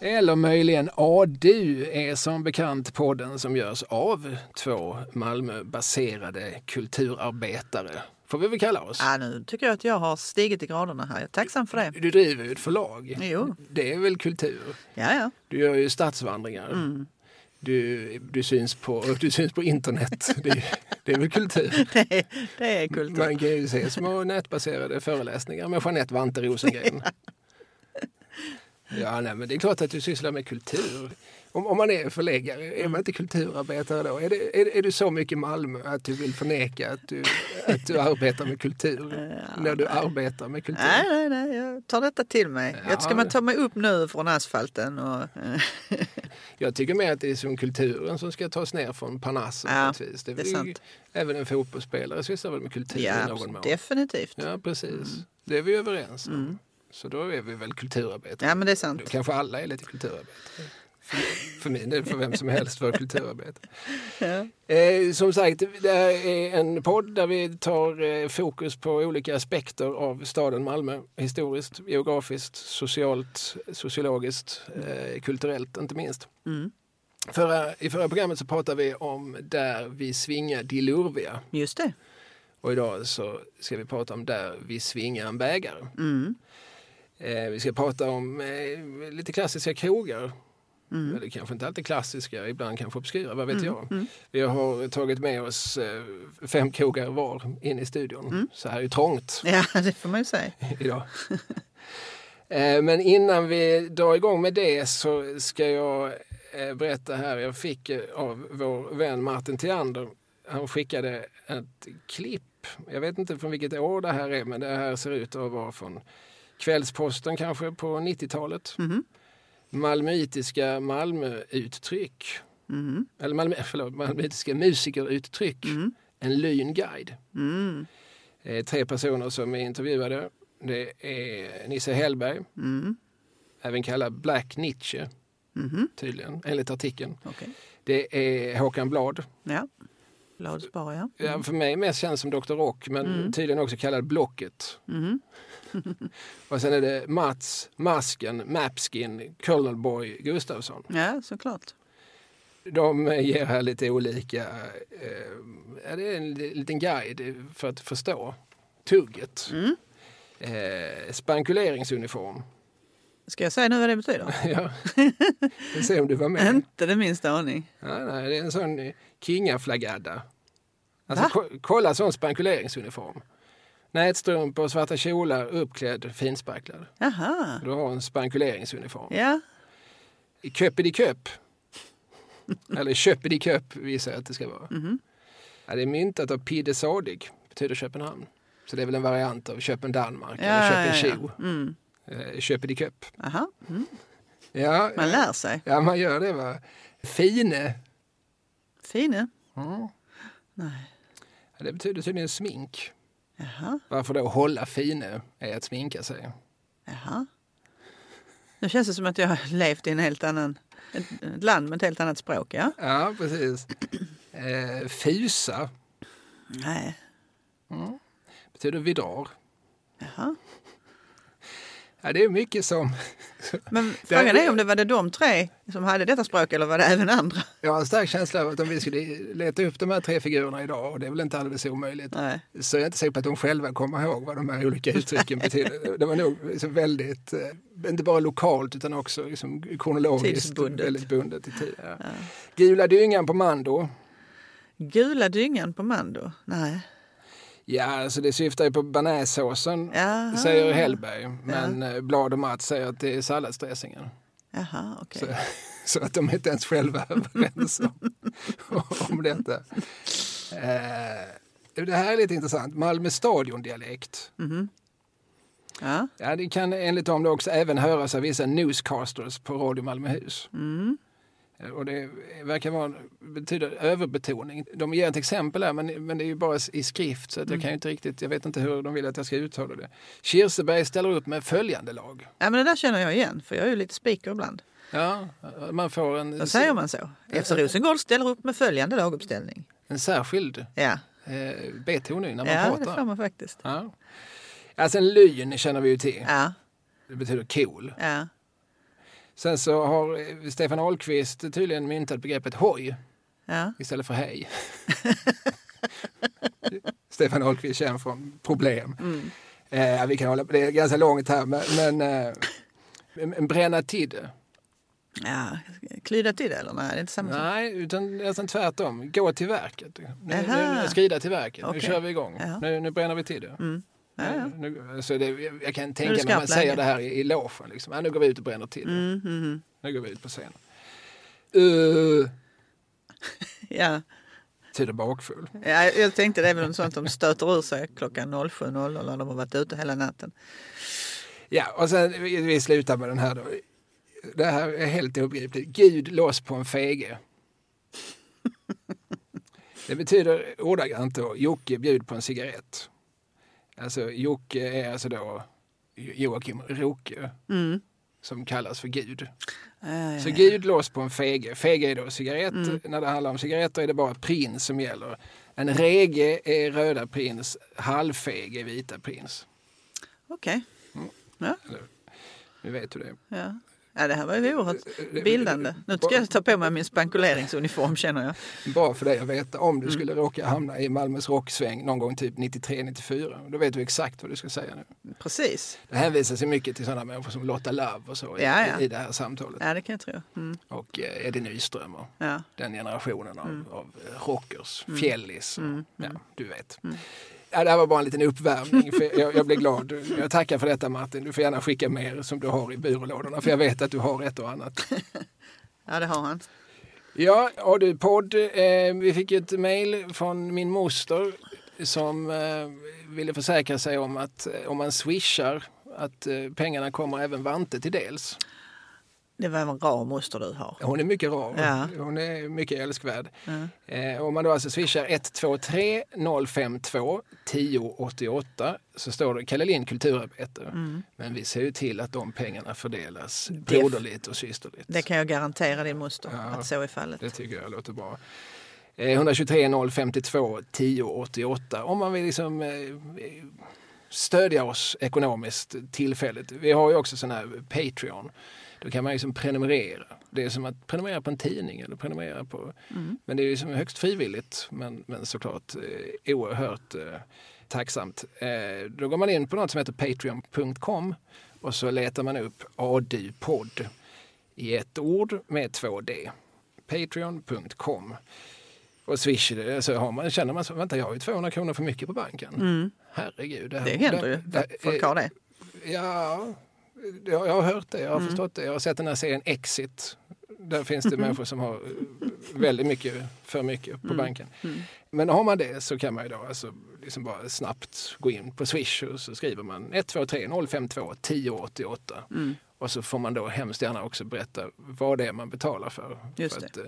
Eller möjligen ADU är som bekant podden som görs av två Malmöbaserade kulturarbetare. Får vi väl kalla oss. Ja, nu tycker jag att jag har stigit i graderna här. Jag är tacksam för det. Du driver ju ett förlag. Jo. Det är väl kultur? Ja, ja. Du gör ju stadsvandringar. Du, du, syns på, du syns på internet. Det, det är väl kultur? Det är, det är kultur. Man kan ju se små nätbaserade föreläsningar med Jeanette Vante Rosengren. Ja, nej, men det är klart att du sysslar med kultur. Om, om man är förläggare, är man inte kulturarbetare då? Är, det, är, är du så mycket Malmö att du vill förneka att du, att du arbetar med kultur? När du arbetar med kultur? Nej, nej, nej, jag tar detta till mig. Ja, jag ska man det- ta mig upp nu från asfalten och... Jag tycker mer att det är som kulturen som ska tas ner från Parnassen. Ja, ett vis. det är sant. Även en fotbollsspelare sysslar väl med kultur i Ja, någon mån? definitivt. Ja, precis. Det är vi överens om. Så då är vi väl kulturarbetare. Ja, men det är Då sant. kanske alla är lite kulturarbetare. För, för min del, för vem som helst, för kulturarbetare. Eh, som sagt, det här är en podd där vi tar eh, fokus på olika aspekter av staden Malmö. Historiskt, geografiskt, socialt, sociologiskt, eh, kulturellt inte minst. Förra, I förra programmet så pratade vi om där vi svingar de lurviga. Just det. Och idag så ska vi prata om där vi svingar en bägare. Eh, vi ska prata om eh, lite klassiska krogar. Eller kanske inte alltid klassiska, ibland kanske obskyra, vad vet jag. Vi har tagit med oss eh, fem krogar var in i studion. Så här är trångt Ja, det får man ju säga. idag. Eh, Men innan vi drar igång med det så ska jag eh, berätta här. Jag fick eh, av vår vän Martin Theander. Han skickade ett klipp. Jag vet inte från vilket år det här är men det här ser ut att vara från Kvällsposten kanske på 90-talet. Malmöitiska Malmöuttryck. Eller Malmö, förlåt, Malmöitiska musikeruttryck. En lynguide. Eh, tre personer som är intervjuade. Det är Nisse Hellberg, även kallad Black Nietzsche, tydligen, enligt artikeln. Okej. Det är Håkan Blad. Ja. Bladsbar, ja. Ja, för mig mest känd som Dr. Rock, men tydligen också kallad Blocket. Och sen är det Mats, Masken, Mapskin, Colonel Boy Gustafsson. Ja, såklart. De ger här lite olika... Eh, det är en li- liten guide för att förstå tugget. Eh, spankuleringsuniform. Ska jag säga nu vad det betyder? ja. Vi se om du var med. Inte det minsta aning. Ja, nej, det är en sån eh, kingaflagadda. Alltså, ko- kolla sån spankuleringsuniform. Nätstrumpor, svarta kjolar, uppklädd, finsparklad. Jaha. Du har en spankuleringsuniform. Ja. Köpidi-köp. Eller köpidi-köp visar jag att det ska vara. Mhm. Ja, det är myntat av Pide Sadig, betyder Köpenhamn. Så det är väl en variant av Köpen Danmark Ja, eller ja, Köpen ja. Tjo. Mm. Eh, Köpidi-köp. Aha. Mm. Ja, Man lär sig. ja, man gör det va. Fine. Fine. Mm. Nej. Ja, det betyder tydligen smink. Jaha. Varför då hålla fine är att sminka sig. Jaha. Nu känns det som att jag har levt i en helt annan, ett, land med ett helt annat språk. Ja? Ja, precis. Eh, fusa Nej. betyder vi drar. Jaha. Ja, det är mycket som... Men frågan är om det var det de tre som hade detta språk eller var det även andra? Jag har en stark känsla av att om vi skulle leta upp de här tre figurerna idag, och det är väl inte alldeles omöjligt, Nej. så är jag inte säker på att de själva kommer ihåg vad de här olika uttrycken betyder. Det var nog liksom väldigt, eh, inte bara lokalt utan också liksom kronologiskt Tidsbundet. väldigt bundet i tid. Ja. Gula dyngan på Mando. Gula dyngan på Mando? Nej. Ja, alltså det syftar ju på bearnaisesåsen, säger Hellberg. Men eh, Blad och Mats säger att det är salladsdressingen. Jaha, okej. Så, så att de inte ens själva överens om, om detta. Eh, det här är lite intressant. Malmö stadiondialekt. Ja. Ja, det kan enligt dem också även höras av vissa newscasters på Radio Malmöhus. Mm. Eh, Och det verkar vara, betyder överbetoning. De ger ett exempel här, men, men det är ju bara i skrift så att Mm. jag kan ju inte riktigt, jag vet inte hur de vill att jag ska uttala det. Kirseberg ställer upp med följande lag. ja, men det där känner jag igen, för jag är ju lite speaker ibland. Ja, man får en, Då säger man så. FC Rosengård ställer upp med följande laguppställning. en särskild Ja, eh, betoning när man ja det pratar. får man faktiskt. Ja. Alltså en lyn känner vi ju till. Ja, Det betyder cool. ja. Sen så har eh, Stefan Ahlqvist tydligen myntat begreppet hoj Ja. istället för hej. Stefan Ahlqvist känd från problem. Mm. Eh, vi kan hålla på, det är ganska långt här men, men eh, bränna tid. ja. Klyda till det eller? Nej, det är inte samma. Nej, utan nästan tvärtom. Gå till verket. Nu, nu, Aha. nu skrida till verket. Okej. Nu kör vi igång. Nu, nu bränner vi tid. Mm. Ja. Nu, så det, jag kan tänka det mig att man säger det här i, i logen. Liksom. Ja, nu går vi ut och bränner tid. Mm, mm, mm. Nu går vi ut på scenen. Uh, Ja. tyder bakfull. ja, jag tänkte det är väl sånt de stöter ur sig klockan 07.00 när de har varit ute hela natten. Ja, och sen vi, vi slutar med den här då. Det här är helt obegripligt. Gud loss på en fege. Det betyder ordagrant då Jocke bjud på en cigarett. Alltså Jocke är alltså då Joakim Roke Mm. som kallas för Gud. Ja, Så. Gud loss på en fege. Fege är då cigarett. Mm. När det handlar om cigaretter är det bara prins som gäller. En rege är röda prins, halvfege är vita prins. Okej. Ja, Nu vet du det. ja. Ja, det här var ju oerhört Det- bildande. Nu ska jag ta på mig min spankuleringsuniform känner jag. Bra för dig att veta om Mm. du skulle råka hamna i Malmös rocksväng någon gång typ 93-94. Då vet du exakt vad du ska säga nu. Precis. Det hänvisas ju mycket till sådana människor som Lotta Love och så i, Ja, ja. i det här samtalet. Ja, det kan jag tro. Mm. Och eh, Eddie Nyström och Ja. den generationen av, Mm. av eh, rockers, fjällis. Och, Ja, du vet. Ja, det här var bara en liten uppvärmning. För jag, jag blir glad. Jag tackar för detta Martin. Du får gärna skicka mer som du har i byrålådorna. För jag vet att du har ett och annat. ja, det har han. Ja, har du podd? Eh, vi fick ett mejl från min moster som eh, ville försäkra sig om att eh, om man swishar att eh, pengarna kommer även Vante till dels. Det var en rar moster du har. Hon är mycket rar. Ja. Hon är mycket älskvärd. Ja. Eh, om man då alltså swishar 123 052 1088 så står det Kalle Lind kulturarbetare. Mm. Men vi ser ju till att de pengarna fördelas broderligt och systerligt. Det kan jag garantera din moster Ja. att så är fallet. Det tycker jag låter bra. Eh, 123 052 1088 om man vill liksom eh, stödja oss ekonomiskt tillfälligt. Vi har ju också sån här Patreon. Då kan man liksom prenumerera. Det är som att prenumerera på en tidning eller prenumerera på... Mm. Men det är ju som högst frivilligt men, men såklart eh, oerhört eh, tacksamt. Eh, då går man in på något som heter patreon.com och så letar man upp ADU-podd i ett ord med två D. Patreon.com. Och Swish, så har man, känner man så, vänta jag har ju 200 kronor för mycket på banken. Mm. Herregud. här- Det händer ju. det- det- Folk har det. Ja, jag, har hört det, jag har Mm. förstått det. Jag har sett den här serien Exit. Där finns det människor som har väldigt mycket, för mycket på banken. Mm. Men har man det så kan man ju då alltså liksom bara snabbt gå in på Swish och så skriver man 123 052 1088. Mm. Och så får man då hemskt gärna också berätta vad det är man betalar för. Just för att, eh,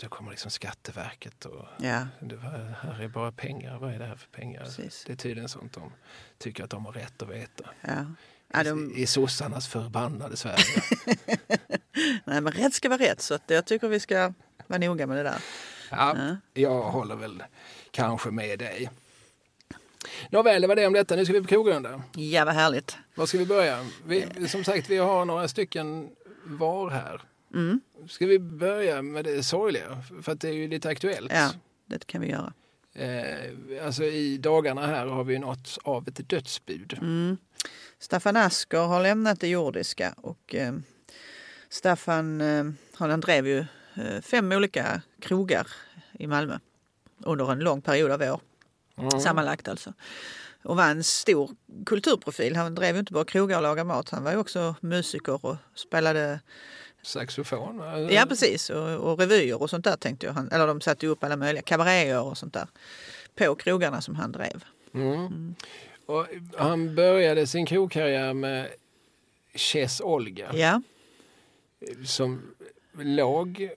då kommer liksom Skatteverket och Ja, det var, här är bara pengar, vad är det här för pengar? Precis. Det är tydligen sånt de tycker att de har rätt att veta. ja. ja de, I, I sossarnas förbannade Sverige. nej, men rätt ska vara rätt så att jag tycker vi ska vara noga med det där. Ja, Ja. jag håller väl kanske med dig. Nåväl, det var det om detta. Nu ska vi på krogrunda. Ja, vad härligt. Var ska vi börja? Vi, som sagt, vi har några stycken var här. Mm. Ska vi börja med det sorgliga? För att det är ju lite aktuellt. Ja, det kan vi göra. Eh, alltså i dagarna här har vi nått av ett dödsbud. Mm. Staffan Asker har lämnat det jordiska och eh, Staffan eh, han drev ju eh, fem olika krogar i Malmö under en lång period av år. Mm. Sammanlagt alltså. Och var en stor kulturprofil. Han drev ju inte bara krogar och lagade mat. Han var ju också musiker och spelade Saxofon? va? Ja precis och, och revyer och sånt där tänkte jag. Han, eller de satte upp alla möjliga kabaréer och sånt där på krogarna som han drev. Mm. Och han började sin krogkarriär med Chess Olga Ja, som låg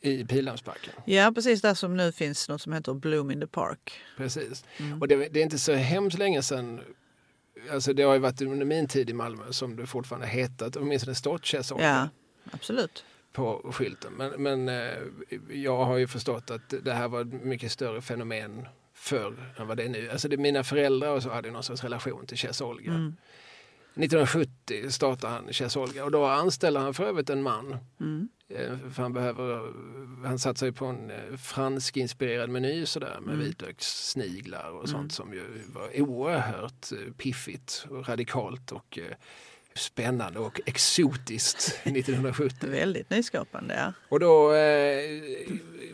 i Pildammsbacken. ja precis där som nu finns något som heter Bloom in the Park. Precis. Mm. Och det, det är inte så hemskt länge sedan Alltså det har ju varit under min tid i Malmö som det fortfarande hetat, åtminstone stått Chess Olga Ja, absolut. på skylten. Men, men eh, jag har ju förstått att det här var ett mycket större fenomen förr än vad det är nu. Alltså det, mina föräldrar och så hade någon sorts relation till Chess Olga. Mm. 1970 startar han Chesolga och då anställer han för övrigt en man. Mm. Eh, För han, behöver, han satsar ju på en eh, fransk-inspirerad meny sådär med Mm. vitlökssniglar och sånt som ju var oerhört piffigt och radikalt och spännande och exotiskt 1970. Väldigt nyskapande. Ja. Och då eh,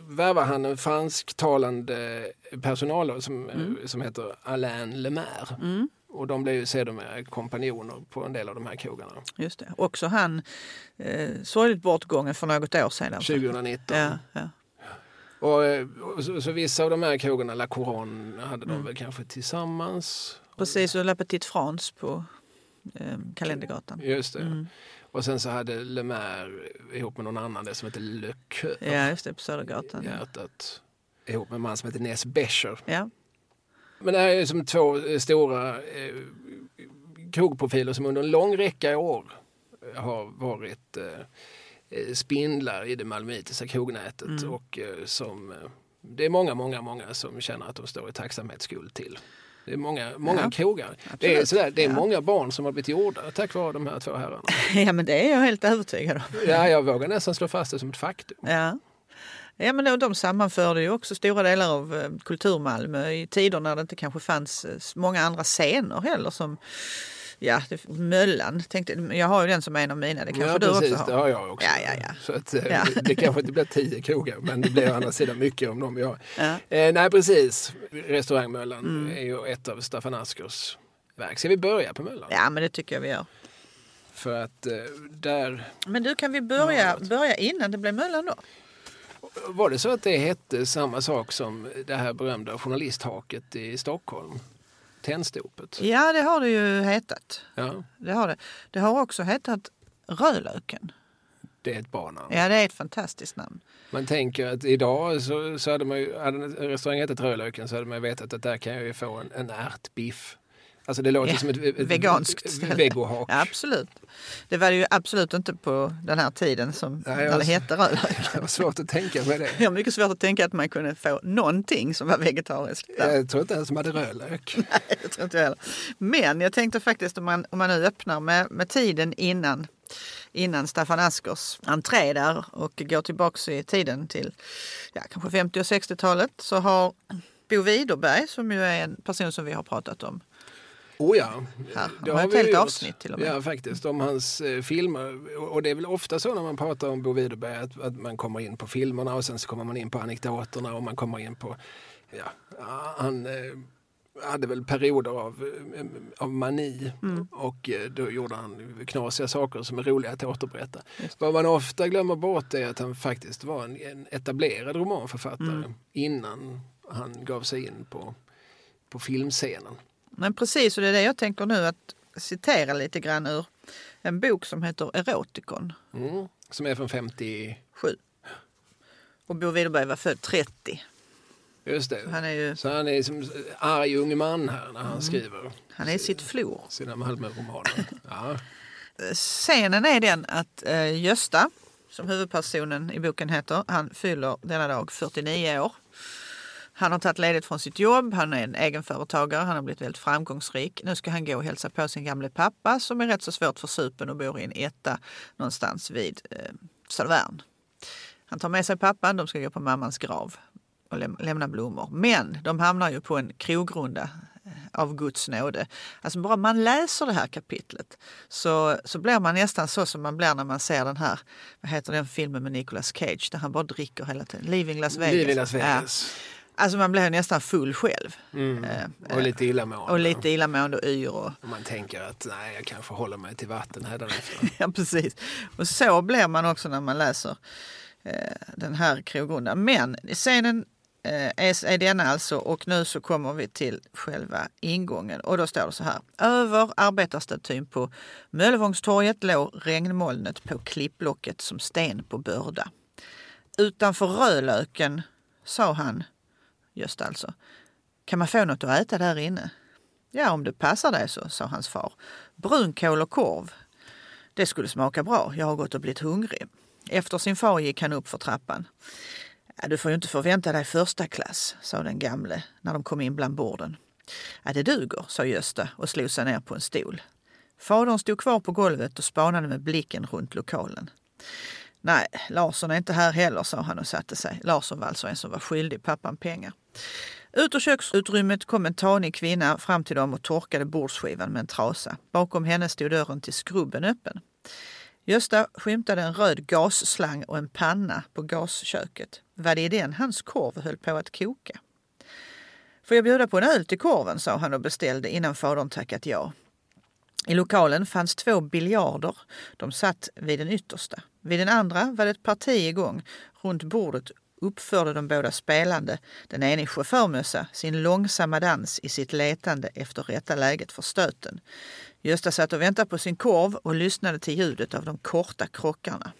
värvar han en fransktalande personal som, eh, som heter Alain Lemaire. Mm. Och de blev ju sedermera kompanjoner på en del av de här krogarna. Just det. Också han eh, sorgligt bortgången för något år sedan. 2019. Ja, ja. Och, eh, och så, så vissa av de här krogarna, La Couronne, hade Mm. de väl kanske tillsammans. Precis, och La Petite France på eh, Kalendergatan. Just det. Mm. Och sen så hade Lemaire ihop med någon annan det som heter Le Coeur, Ja, just det, på Södergatan. Ja. hjärtat. Ihop med en man som heter Ness Becher. Ja. Men det här är som två eh, stora eh, krogprofiler som under en lång räcka år eh, har varit eh, eh, spindlar i det malmöitiska krognätet Mm. och eh, som det är många, många, många som känner att de står i tacksamhetsskuld till. Det är många, många Ja, krogar. Det är, sådär, det är Ja. många barn som har blivit gjorda tack vare de här två herrarna. ja, men det är jag helt övertygad om. Ja, jag vågar nästan slå fast det som ett faktum. Ja. Ja, men då, de sammanförde ju också stora delar av eh, kulturmalmö i tider när det inte kanske fanns eh, många andra scener heller som Ja, det, Möllan. Tänkte, jag har ju den som en av mina, det kanske ja, du precis, också det har. har jag också. Ja, ja, ja. Så att, eh, Ja. det kanske inte blir tio krogar, men det blir å andra sidan mycket om de vi har. Ja. Eh, nej, precis. Restaurangmöllan Mm. är ju ett av Staffan Askers verk. Ska vi börja på Möllan? ja, men det tycker jag vi gör. För att eh, där Men du, kan vi börja, börja innan det blev Möllan då? var det så att det hette samma sak som det här berömda journalisthaket i Stockholm. Tennstopet. Ja, det har det ju hetat. Ja, Det har det. Det har också hetat Rödlöken. det är ett bra namn. Ja, det är ett fantastiskt namn. Man tänker att idag så, så hade man ju, hade en restaurang hetat Rödlöken så hade man vetat att där kan jag ju få en, en ärtbiff. Alltså det låter Ja, som ett, ett veganskt ställe. vegohak. Ja, absolut. Det var det ju absolut inte på den här tiden som Nej, när jag- det hette Rödlöken. Det var svårt att tänka med det. Jag har mycket svårt att tänka att man kunde få någonting som var vegetariskt. Där. Jag tror inte ens de hade rödlök. Nej, det tror inte jag heller. Men jag tänkte faktiskt om man, om man nu öppnar med, med tiden innan, innan Staffan Askers entré där och går tillbaks i tiden till ja, kanske 50 och 60-talet så har Bo Widerberg som ju är en person som vi har pratat om Oh ja, Här, det har ett helt gjort. avsnitt till och med. Ja, faktiskt. Om hans eh, filmer. Och det är väl ofta så när man pratar om Bo Widerberg att, att man kommer in på filmerna och sen så kommer man in på anekdoterna och man kommer in på... Ja, han eh, hade väl perioder av, eh, av mani Mm. och eh, då gjorde han knasiga saker som är roliga att återberätta. Vad man ofta glömmer bort är att han faktiskt var en, en etablerad romanförfattare Mm. innan han gav sig in på, på filmscenen. Men precis, och det är det jag tänker nu att citera lite grann ur en bok som heter Erotikon Mm. Som är från 50... 7. Och Bo Widerberg var född 30. Just det. Han är ju Så han är som arg ung man här när Mm. han skriver han är i sitt flor. sina Malmö-romaner. Ja. Scenen är den att eh, Gösta, som huvudpersonen i boken heter, han fyller denna dag 49 år. Han har tagit ledigt från sitt jobb, han är en egenföretagare, han har blivit väldigt framgångsrik. Nu ska han gå och hälsa på sin gamle pappa som är rätt så svårt för supen och bor i en etta någonstans vid eh, Södervärn. Han tar med sig pappan, de ska gå på mammans grav och läm- lämna blommor. Men de hamnar ju på en krogrunda eh, av Guds nåde. Alltså bara man läser det här kapitlet så, så blir man nästan så som man blir när man ser den här, vad heter den filmen med Nicolas Cage där han bara dricker hela tiden. Leaving Las Vegas. Liv i Las Ja. Alltså man blir nästan full själv. Mm. Eh, Och lite illamående. Och lite illamående och yr. Och, Och man tänker att nej, jag kanske håller mig till vatten hädanefter. ja, precis. Och så blir man också när man läser eh, den här krogrundan. Men scenen eh, är, är denna alltså och nu så kommer vi till själva ingången och då står det så här. Över arbetarstatyn på Möllevångstorget låg regnmolnet på klippblocket som sten på börda. Utanför Rödlöken, sa han, just alltså, kan man få något att äta där inne? Ja, om det passar dig så, sa hans far. Brunkål och korv. Det skulle smaka bra, jag har gått och blivit hungrig. Efter sin far gick han upp för trappan. Ja, du får ju inte förvänta dig första klass, sa den gamle när de kom in bland borden. Ja, det duger, sa Gösta och slog sig ner på en stol. Fadern stod kvar på golvet och spanade med blicken runt lokalen. Nej, Larsson är inte här heller, sa han och satte sig. Larsson var alltså en som var skyldig pappan pengar. Ut ur köksutrymmet kom en tanig kvinna fram till dem och torkade bordsskivan med en trasa. Bakom henne stod dörren till skrubben öppen. Gösta skymtade en röd gasslang och en panna på gasköket. Var det i den hans korv höll på att koka? Får jag bjuda på en öl till korven, sa han och beställde innan fadern tackat ja. I lokalen fanns två biljarder. De satt vid den yttersta. Vid den andra var det ett parti igång. Runt bordet uppförde de båda spelande, den ene i chaufförmössa, sin långsamma dans i sitt letande efter rätta läget för stöten. Gösta satt och väntade på sin korv och lyssnade till ljudet av de korta krockarna.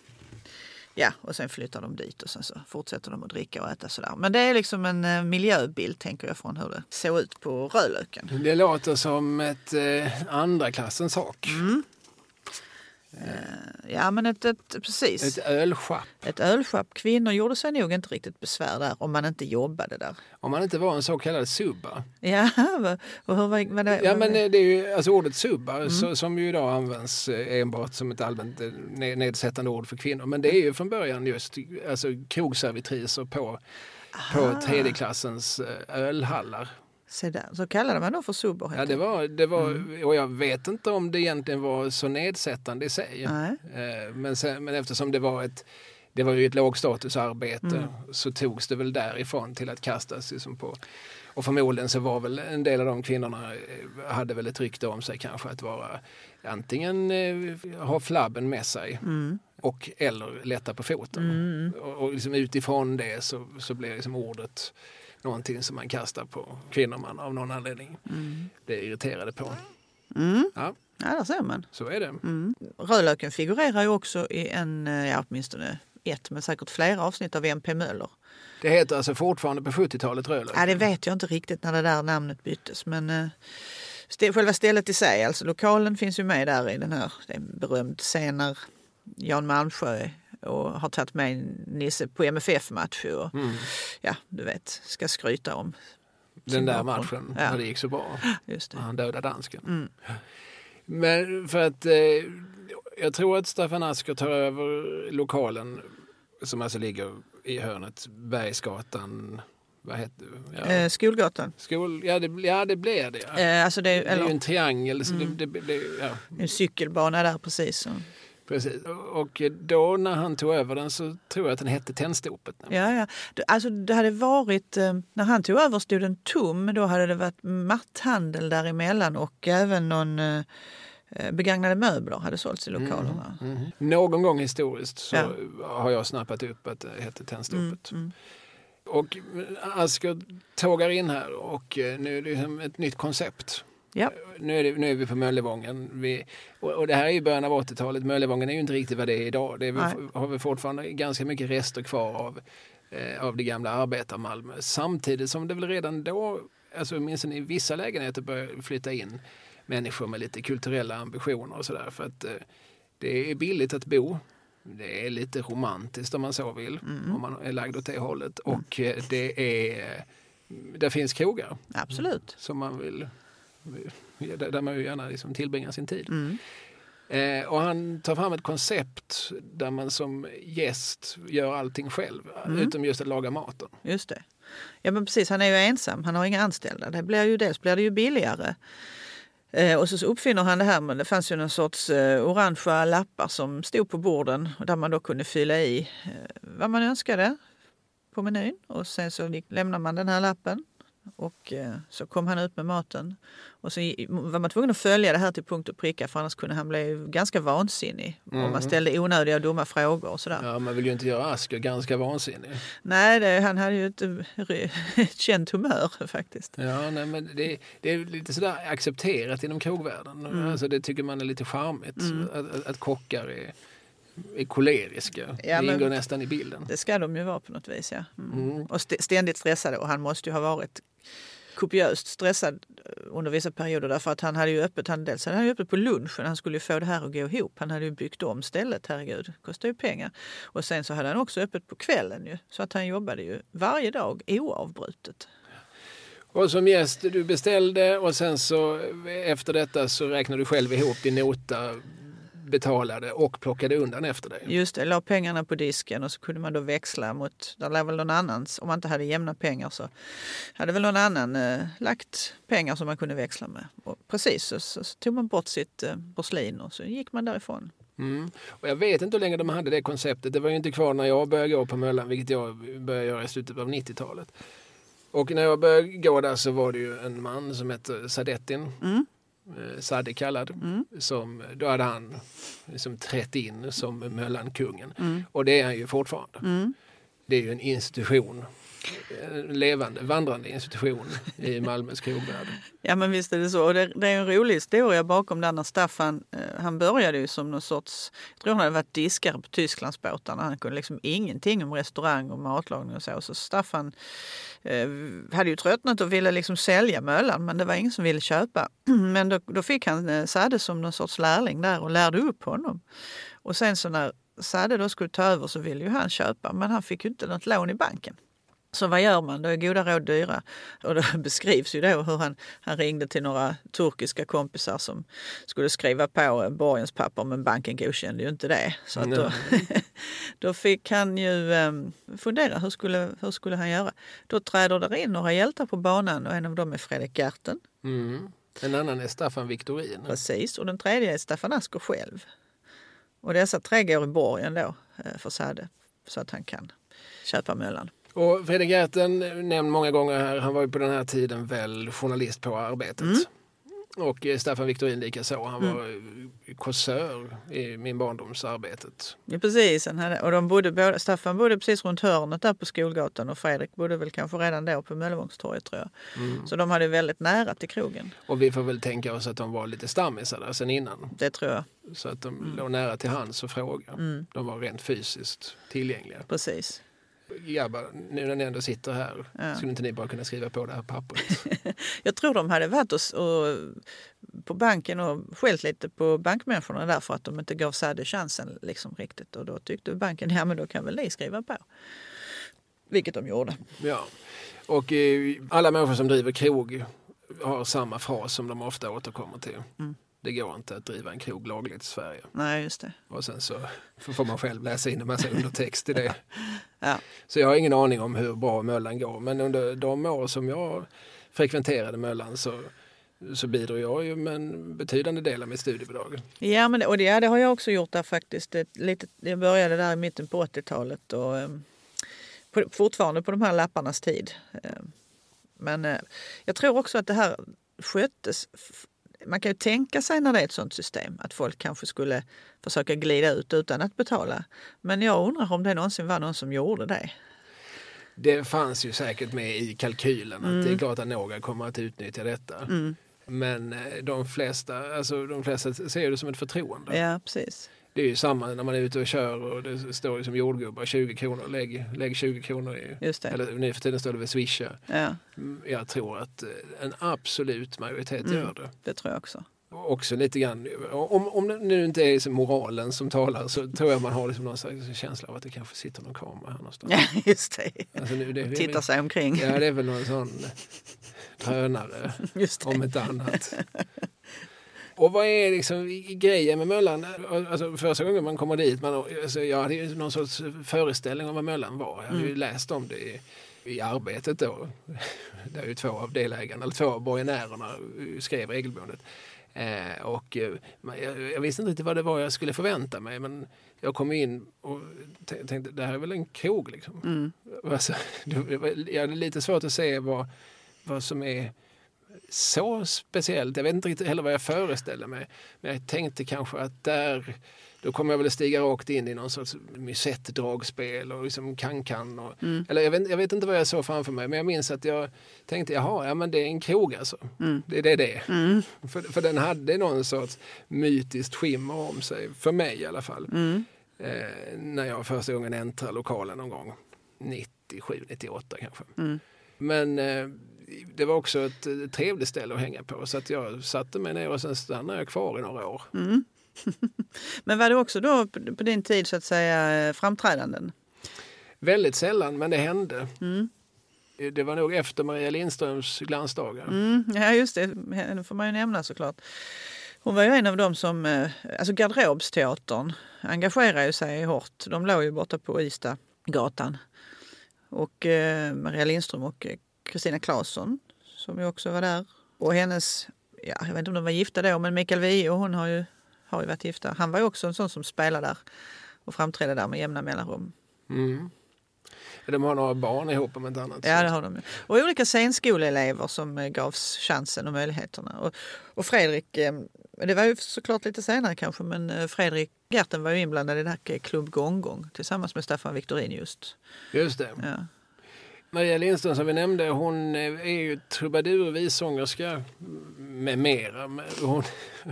Ja, och sen flyttar de dit och sen så fortsätter de att dricka och äta sådär. Men det är liksom en eh, miljöbild tänker jag från hur det såg ut på Rödlöken. Det låter som ett eh, andra klassens sak. Mm. Eh, ja men ett, ett precis. Ett ölschapp. Ett ölschapp. Kvinnor gjorde sig nog inte riktigt besvär där om man inte jobbade där. Om man inte var en så kallad subba. Ja, och hur var, var det? Ja men det är ju alltså ordet subba mm. så, som ju idag används eh, enbart som ett allmänt eh, nedsättande ord för kvinnor. Men det är ju från början just alltså krogservitriser på, på tredje klassens ölhallar. Så, där. så kallade man dem för subber? Ja, det var, det var, mm. och jag vet inte om det egentligen var så nedsättande i sig. Eh, men, sen, men eftersom det var ett det var ju ett lågstatusarbete mm. så togs det väl därifrån till att kastas liksom på. Och förmodligen så var väl en del av de kvinnorna eh, hade väl ett rykte om sig kanske att vara antingen eh, ha flabben med sig mm. och eller lätta på foten. Mm. Och, och liksom utifrån det så, så blev liksom ordet någonting som man kastar på kvinnor man av någon anledning mm. blir irriterade på. Mm. Ja. ja, där ser man. Så är det. Mm. Rödlöken figurerar ju också i en, eh, ja åtminstone ett, men säkert flera avsnitt av MP Möller. Det heter alltså fortfarande på 70-talet Rödlöken? Ja, det vet jag inte riktigt när det där namnet byttes, men eh, själva stället i sig, alltså lokalen finns ju med där i den här, det är berömd scen när Jan Malmsjö och har tagit med Nisse på MFF-match och mm. ja, du vet, ska skryta om den där matchen ja. när det gick så bra. Just det. Han dödade dansken. Mm. Men för att eh, jag tror att Staffan Asker tar över lokalen som alltså ligger i hörnet Bergsgatan vad heter ja. eh, Skolgatan. Skol, ja, det, ja, det blir det. Eh, alltså det, det är ju en triangel. Så mm. det, det, ja. En cykelbana där precis. Så. Precis. Och då när han tog över den så tror jag att den hette Tändstopet. Ja, ja. Alltså det hade varit, eh, när han tog över stod den tom. Då hade det varit matthandel däremellan och även någon eh, eh, begagnade möbler hade sålts i lokalerna. Mm, mm. Någon gång historiskt så ja. har jag snappat upp att det hette Tändstopet. Mm, mm. och Asker tågar in här och nu är det ett nytt koncept. Ja. Nu, är det, nu är vi på Möllevången. Vi, och, och, det här är ju början av 80-talet. Möllevången är ju inte riktigt vad det är idag. Det är vi, har vi fortfarande ganska mycket rester kvar av, eh, av det gamla arbetarmalmö. Samtidigt som det väl redan då, alltså åtminstone i vissa lägenheter, börjar flytta in människor med lite kulturella ambitioner och sådär. För att eh, det är billigt att bo. Det är lite romantiskt om man så vill, mm. om man är lagd åt det hållet. Mm. Och eh, det är, där finns krogar. Absolut. Som man vill där man ju gärna liksom tillbringar sin tid. Mm. Eh, och han tar fram ett koncept där man som gäst gör allting själv, mm. utom just att laga maten. Just det. Ja men precis, han är ju ensam, han har inga anställda. Det blir ju, dels blir det ju billigare. Eh, och så uppfinner han det här med, det fanns ju någon sorts eh, orangea lappar som stod på borden där man då kunde fylla i eh, vad man önskade på menyn. Och sen så lämnar man den här lappen och eh, så kom han ut med maten. Och så var man tvungen att följa det här till punkt och pricka för annars kunde han bli ganska vansinnig. Mm. Om man ställde onödiga och dumma frågor och sådär. Ja, man vill ju inte göra Asker ganska vansinnig. Nej, det, han hade ju ett, ett känt humör faktiskt. Ja, nej, men det, det, är lite sådär accepterat inom krogvärlden. Mm. Alltså, det tycker man är lite charmigt. Mm. Att, att, att kockar är är koleriska. Ja, det ingår nästan i bilden. Det ska de ju vara på något vis. Ja. Mm. Mm. Och ständigt stressade och han måste ju ha varit kopiöst stressad under vissa perioder därför att han hade ju öppet, han, dels hade han ju öppet på lunchen, han skulle ju få det här att gå ihop. Han hade ju byggt om stället, herregud, kostar ju pengar. Och sen så hade han också öppet på kvällen ju, så att han jobbade ju varje dag oavbrutet. Och som gäst, du beställde och sen så efter detta så räknade du själv ihop din nota, betalade och plockade undan efter dig. Just det, la pengarna på disken och så kunde man då växla mot, där lär väl någon annan, om man inte hade jämna pengar så hade väl någon annan eh, lagt pengar som man kunde växla med. Och precis, så, så, så tog man bort sitt eh, porslin och så gick man därifrån. Mm. Och jag vet inte hur länge de hade det konceptet. Det var ju inte kvar när jag började gå på Möllan, vilket jag började göra i slutet av 90-talet. Och när jag började gå där så var det ju en man som hette Sadettin. Mm. Eh, Sadde kallad. Mm. Som, då hade han liksom trätt in som Möllankungen. Mm. Och det är han ju fortfarande. Mm. Det är ju en institution. Levande, vandrande institution i Malmös krogvärld. Ja men visst är det så. Och det, det är en rolig historia bakom där när Staffan, eh, han började ju som någon sorts, jag tror han hade varit diskare på Tysklandsbåtarna. Han kunde liksom ingenting om restaurang och matlagning och så. Så Staffan eh, hade ju tröttnat och ville liksom sälja möllan men det var ingen som ville köpa. Men då, då fick han eh, Sadde som någon sorts lärling där och lärde upp honom. Och sen så när Sadde då skulle ta över så ville ju han köpa men han fick ju inte något lån i banken. Så vad gör man? Då är goda råd dyra. Och det beskrivs ju då hur han, han ringde till några turkiska kompisar som skulle skriva på borgenspapper men banken godkände ju inte det. Så då, då fick han ju um, fundera, hur skulle, hur skulle han göra? Då träder det in några hjältar på banan och en av dem är Fredrik Gerten. Mm. En annan är Staffan Viktorin. Precis, och den tredje är Staffan Asker själv. Och dessa tre går i borgen då eh, för Sade så att han kan köpa möllan. Och Fredrik Gerten, nämnd många gånger här, han var ju på den här tiden väl journalist på Arbetet. Mm. Och eh, Staffan Viktorin likaså. Han var mm. kåsör i min barndomsarbetet. Ja, precis. Han hade, och de bodde både, Staffan bodde precis runt hörnet där på Skolgatan och Fredrik bodde väl kanske redan då på Möllevångstorget tror jag. Mm. Så de hade väldigt nära till krogen. Och vi får väl tänka oss att de var lite stammisar där sen innan. Det tror jag. Så att de låg nära till hands och fråga. Mm. De var rent fysiskt tillgängliga. Precis. Grabbar, nu när ni ändå sitter här, Ja. skulle inte ni bara kunna skriva på det här pappret? Jag tror de hade varit och, och, på banken och skällt lite på bankmänniskorna där för att de inte gav Sadde chansen liksom riktigt. Och då tyckte banken, ja men då kan väl ni skriva på. Vilket de gjorde. Ja. Och eh, alla människor som driver krog har samma fras som de ofta återkommer till. Mm. Det går inte att driva en krog lagligt i Sverige. Nej, just det. Och sen så får man själv läsa in en massa undertext i det. Ja. Så jag har ingen aning om hur bra Möllan går. Men under de år som jag frekventerade Möllan så, så bidrog jag ju med en betydande del av mitt studiebidrag. Ja, men det, och det, ja, det har jag också gjort där faktiskt. Det, lite, jag började där i mitten på 80-talet och eh, på, fortfarande på de här lapparnas tid. Eh, men eh, jag tror också att det här sköttes. Man kan ju tänka sig när det är ett sånt system att folk kanske skulle försöka glida ut utan att betala. Men jag undrar om det någonsin var någon som gjorde det. Det fanns ju säkert med i kalkylen att det är klart att några kommer att utnyttja detta. Mm. Men eh, de flesta, alltså de flesta ser det som ett förtroende. Ja, precis. Det är ju samma när man är ute och kör och det står som jordgubbar 20 kronor, lägg, lägg 20 kronor i, Just det. eller nu för tiden står det väl swisha. Ja, Mm, Jag tror att eh, en absolut majoritet Mm. gör det. det tror jag också. Också lite grann, om, om det nu inte är liksom moralen som talar så tror jag man har liksom någon slags känsla av att det kanske sitter någon kamera här någonstans. Ja, just det. Alltså nu, det, Titta sig omkring. Ja, det är väl någon sån drönare om inte annat. Och vad är liksom grejen med Möllan? Alltså första gången man kommer dit, man, alltså jag hade ju någon sorts föreställning om vad Möllan var. Jag hade ju läst om det i, i arbetet då. Där ju två av delägarna, eller två av borgenärerna skrev regelbundet. Eh, och eh, jag, jag visste inte riktigt vad det var jag skulle förvänta mig men jag kom in och tänkte det här är väl en krog liksom. Mm. Alltså, det jag hade lite svårt att se vad, vad som är så speciellt. Jag vet inte riktigt heller vad jag föreställer mig. Men jag tänkte kanske att där då kommer jag väl att stiga rakt in i någon sorts musett-dragspel och liksom kan-kan. Och, Mm. Eller jag vet, jag vet inte vad jag såg framför mig men jag minns att jag tänkte jaha, ja men det är en krog alltså. Mm. Det är det det är. Mm. För, för den hade någon sorts mytiskt skimmer om sig, för mig i alla fall. Mm. Eh, när jag första gången äntrade lokalen någon gång. 97, 98 kanske. Mm. Men eh, det var också ett trevligt ställe att hänga på så att jag satte mig ner och sen stannade jag kvar i några år. Mm. Men var det också då på din tid så att säga eh, framträdanden? Väldigt sällan, men det hände. Mm. Det var nog efter Maria Lindströms glansdagar. Mm, ja, just det. Henne får man ju nämna såklart. Hon var ju en av dem som, eh, alltså Garderobsteatern engagerar ju sig hårt. De låg ju borta på Istadgatan. Och eh, Maria Lindström och Kristina Claesson som ju också var där. Och hennes, ja, jag vet inte om de var gifta då, men Mikael Wiehe och hon har ju, har ju varit gifta. Han var ju också en sån som spelade där och framträdde där med jämna mellanrum. Mm. De har några barn ihop om inte annat. Ja, det har de. Och olika scenskoleelever som eh, gavs chansen och möjligheterna. Och, och Fredrik, eh, det var ju såklart lite senare kanske, men eh, Fredrik Gerten var ju inblandad i det här Klubb Gonggong tillsammans med Staffan Victorin just. Just det. Ja. Maria Lindström som vi nämnde, hon är ju trubadur, vissångerska med mera. Hon,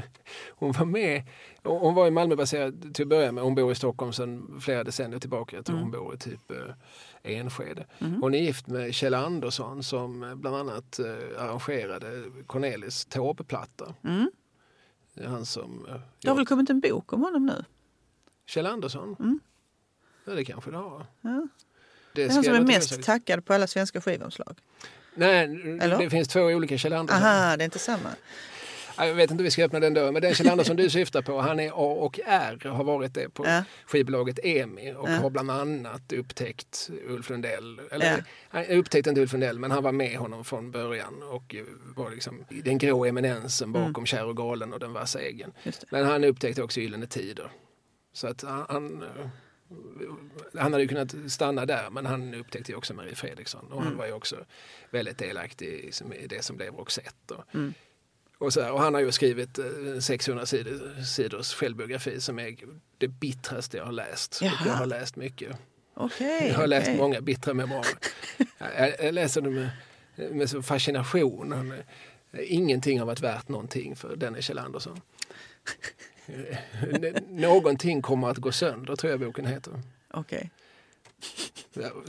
hon var med, hon var i Malmöbaserad till att börja med. Hon bor i Stockholm sedan flera decennier tillbaka. Jag tror mm. hon bor i typ Enskede. Mm. Hon är gift med Kjell Andersson som eh, bland annat eh, arrangerade Cornelis tågplatta. Mm. Han som... Eh, det har väl kommit en bok om honom nu? Kjell Andersson? Mm. Ja, det kanske det har. Ja. Det, är han som är mest tackad på alla svenska skivomslag. Nej, Eller? det finns två olika Kjell Andersson. Aha, det är inte samma. Jag vet inte om vi ska öppna den dörren, men den Kjell Andersson du syftar på, han är A och R, har varit det på ja. skivbolaget EMI och ja. har bland annat upptäckt Ulf Lundell. Eller, ja. Han upptäckte inte Ulf Lundell, men han var med honom från början och var liksom den grå eminensen bakom mm. Kär och galen och Den vassa äggen. Men han upptäckte också Gyllene Tider. Så att han, han hade ju kunnat stanna där men han upptäckte också Marie Fredriksson och mm. han var ju också väldigt delaktig i det som blev Roxette. Och, mm. Och, så här, och han har ju skrivit 600 eh, sidor, sidors självbiografi som är det bittraste jag har läst. Jag har läst mycket. Okay, jag har läst okay. många bittra memoarer. jag, jag läser dem med, med så fascination. Ingenting har varit värt någonting för denne Kjell Andersson. Någonting kommer att gå sönder tror jag boken heter. Okej. Okay.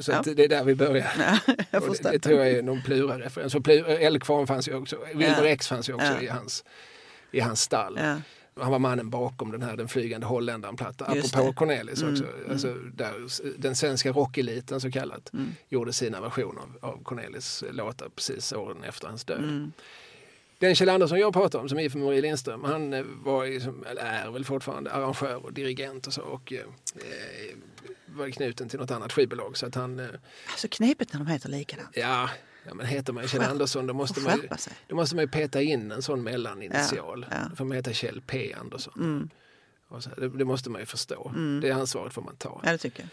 Så ja. det är där vi börjar. Ja, det, det, tror jag är någon Plura-referens. Eldkvarn fanns ju också, Wilbur ja. X fanns ju också i, hans, i hans stall. Han var mannen bakom den här Den flygande holländaren-plattan. Apropå Cornelis också. Mm, mm. Alltså, där den svenska rockeliten så kallat mm. gjorde sina versioner av, av Cornelis låtar precis åren efter hans död. Mm. Den Kjell Andersson jag pratar om som är för Marie Lindström, han eh, var, eller är väl fortfarande arrangör och dirigent och så. Och, eh, var knuten till något annat skivbolag. Så att han, eh, alltså knepigt när de heter likadant. Ja, ja men heter man Kjell Andersson då måste, man ju, då måste man ju peta in en sån mellaninitial. Ja, ja. Då får man heta Kjell P Andersson. Mm. Så, det, det, måste man ju förstå. Mm. Det ansvaret får man ta. Ja, det tycker jag.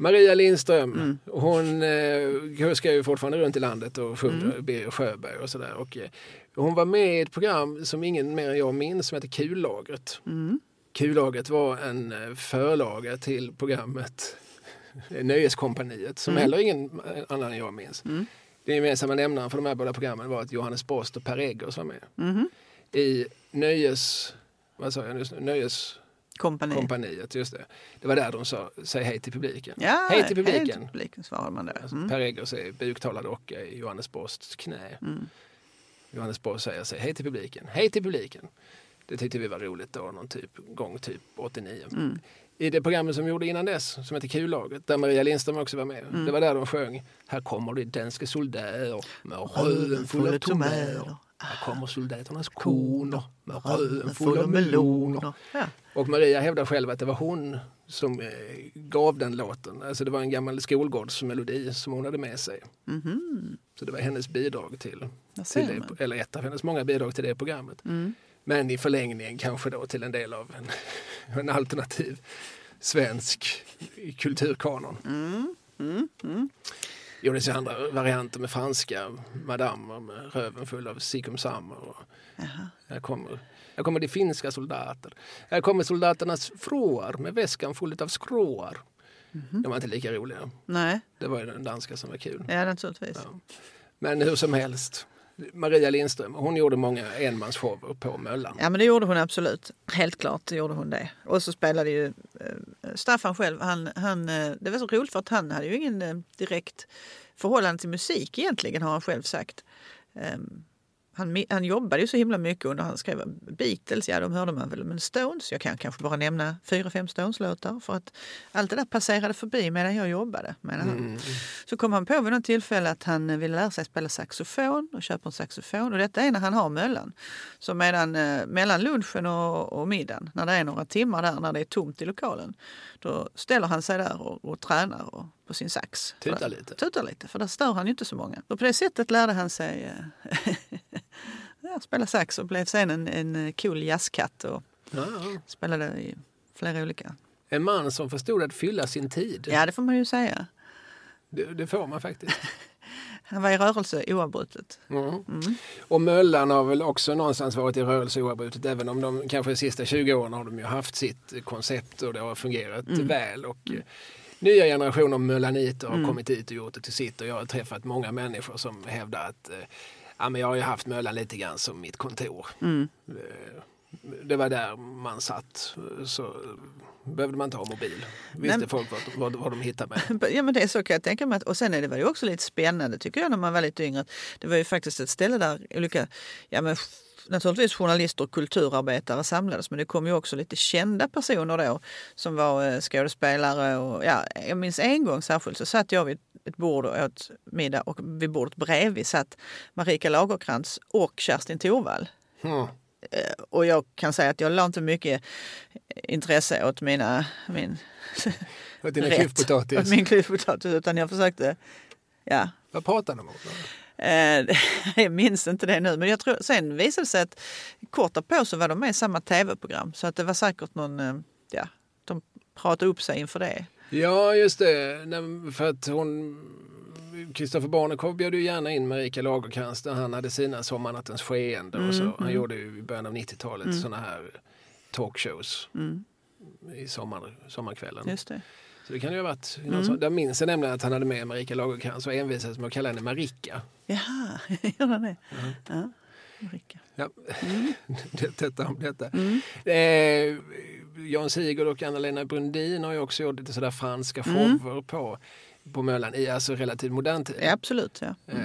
Maria Lindström, mm. hon eh, ska ju fortfarande runt i landet och sjunger mm. Birger Sjöberg och sådär. Och, eh, hon var med i ett program som ingen mer än jag minns som heter Kullagret. Mm. Kullaget var en eh, förlaga till programmet Nöjeskompaniet som mm. heller ingen annan än jag minns. Mm. Den gemensamma nämnaren för de här båda programmen var att Johannes Brost och Per Eggers var med. Mm. I Nöjes... Vad sa jag nyss? Nöjes... Kompani. Kompaniet, just det. Det var där de sa säg hej till publiken. Ja, hej till publiken. Hej till publiken svarar man där. Alltså, mm. Per Eggers är buktalad docka i Johannes Brosts knä. Mm. Johannes Brost säger sig hej till publiken. Hej till publiken. Det tyckte vi var roligt då, någon typ, gång typ 89. Mm. I det programmet som vi gjorde innan dess, som heter Kullaget, där Maria Lindström också var med. Mm. Det var där de sjöng Här kommer de danska soldater med röven full av tomater. Här kommer soldaternas koner med röven full av meloner. Ja. Och Maria hävdar själv att det var hon som eh, gav den låten. Alltså det var en gammal skolgårdsmelodi som hon hade med sig. Mm. Så det var hennes bidrag till, till det, eller ett av hennes många bidrag till det programmet. Mm. Men i förlängningen kanske då till en del av en, en alternativ svensk kulturkanon. Mm. Gjordes andra varianter med franska madammer med röven full av sikumsammer. Här kommer, här kommer de finska soldater. Här kommer soldaternas fruar med väskan full av skråar. Mm. De var inte lika roliga. Nej. Det var ju den danska som var kul. Ja, naturligtvis. Ja. Men hur som helst. Maria Lindström, hon gjorde många enmansshower på Möllan. Ja men det gjorde hon absolut. Helt klart gjorde hon det. Och så spelade ju eh, Staffan själv, han, han, eh, det var så roligt för att han hade ju ingen eh, direkt förhållande till musik egentligen har han själv sagt. Ehm, han, han jobbade ju så himla mycket under han skrev Beatles, ja de hörde man väl, men Stones, jag kan kanske bara nämna fyra, fem Stones-låtar för att allt det där passerade förbi medan jag jobbade. Menar han. Mm. Så kom han på vid något tillfälle att han eh, ville lära sig spela saxofon och köper en saxofon. Och detta är när han har möllan. Så medan, eh, mellan lunchen och, och middagen, när det är några timmar där, när det är tomt i lokalen, då ställer han sig där och, och tränar och, på sin sax. Tutar lite. Tutar lite, för där stör han ju inte så många. Och på det sättet lärde han sig eh, ja, spela sax och blev sen en, en cool jazzkatt och Ja, spelade i flera olika. En man som förstod att fylla sin tid. Ja, det får man ju säga. Det, det får man faktiskt. Han var i rörelse oavbrutet. Mm. Och Möllan har väl också någonstans varit i rörelse oavbrutet även om de kanske de sista 20 åren har de ju haft sitt koncept och det har fungerat väl. Och, eh, Nya generationer möllaniter har kommit dit och gjort det till sitt och jag har träffat många människor som hävdar att eh, ja, men jag har ju haft Möllan lite grann som mitt kontor. Eh, Det var där man satt så behövde man inte ha mobil. Visste Nej. folk vad, vad, de hittade med. Ja men det är så kan jag tänka mig. Att- Och sen är det väl också lite spännande tycker jag när man var lite yngre. Det var ju faktiskt ett ställe där olika, ja men naturligtvis journalister och kulturarbetare samlades. Men det kom ju också lite kända personer då som var eh, skådespelare. Och, ja, jag minns en gång särskilt så satt jag vid ett bord och åt middag och vid bordet bredvid satt Marika Lagerkrantz och Kerstin Thorvall. Mm. Eh, Och jag kan säga att jag la inte mycket intresse åt mina, min Och dina rätt klyftpotatis. åt min klyftpotatis utan jag försökte, ja. Vad pratar de om? Eh, jag minns inte det nu men jag tror, sen visade det sig att kort därpå så var de med i samma tv-program så att det var säkert någon, eh, ja, de pratade upp sig inför det. Ja, just det. Nej, För att hon... Kristoffer Barnekow bjöd ju gärna in Marika Lagercrantz när han hade sina Sommarnattens skeende. och så. Han gjorde ju i början av 90-talet Mm. såna här talkshows i sommar, sommarkvällen. Just det. Så det kan ju ha varit... Mm. Sån, där minns jag nämligen att han hade med Marika Lagercrantz och envisades med att kalla henne Marika. Jaha, gör han det? Ja, Ulrika. Ja. Mm. det, detta om detta. Eh, Jan Sigurd och Anna-Lena Brundin har ju också gjort lite sådär franska Mm. shower på, på Möllan i alltså relativt modern tid. Ja, absolut, ja. Eh,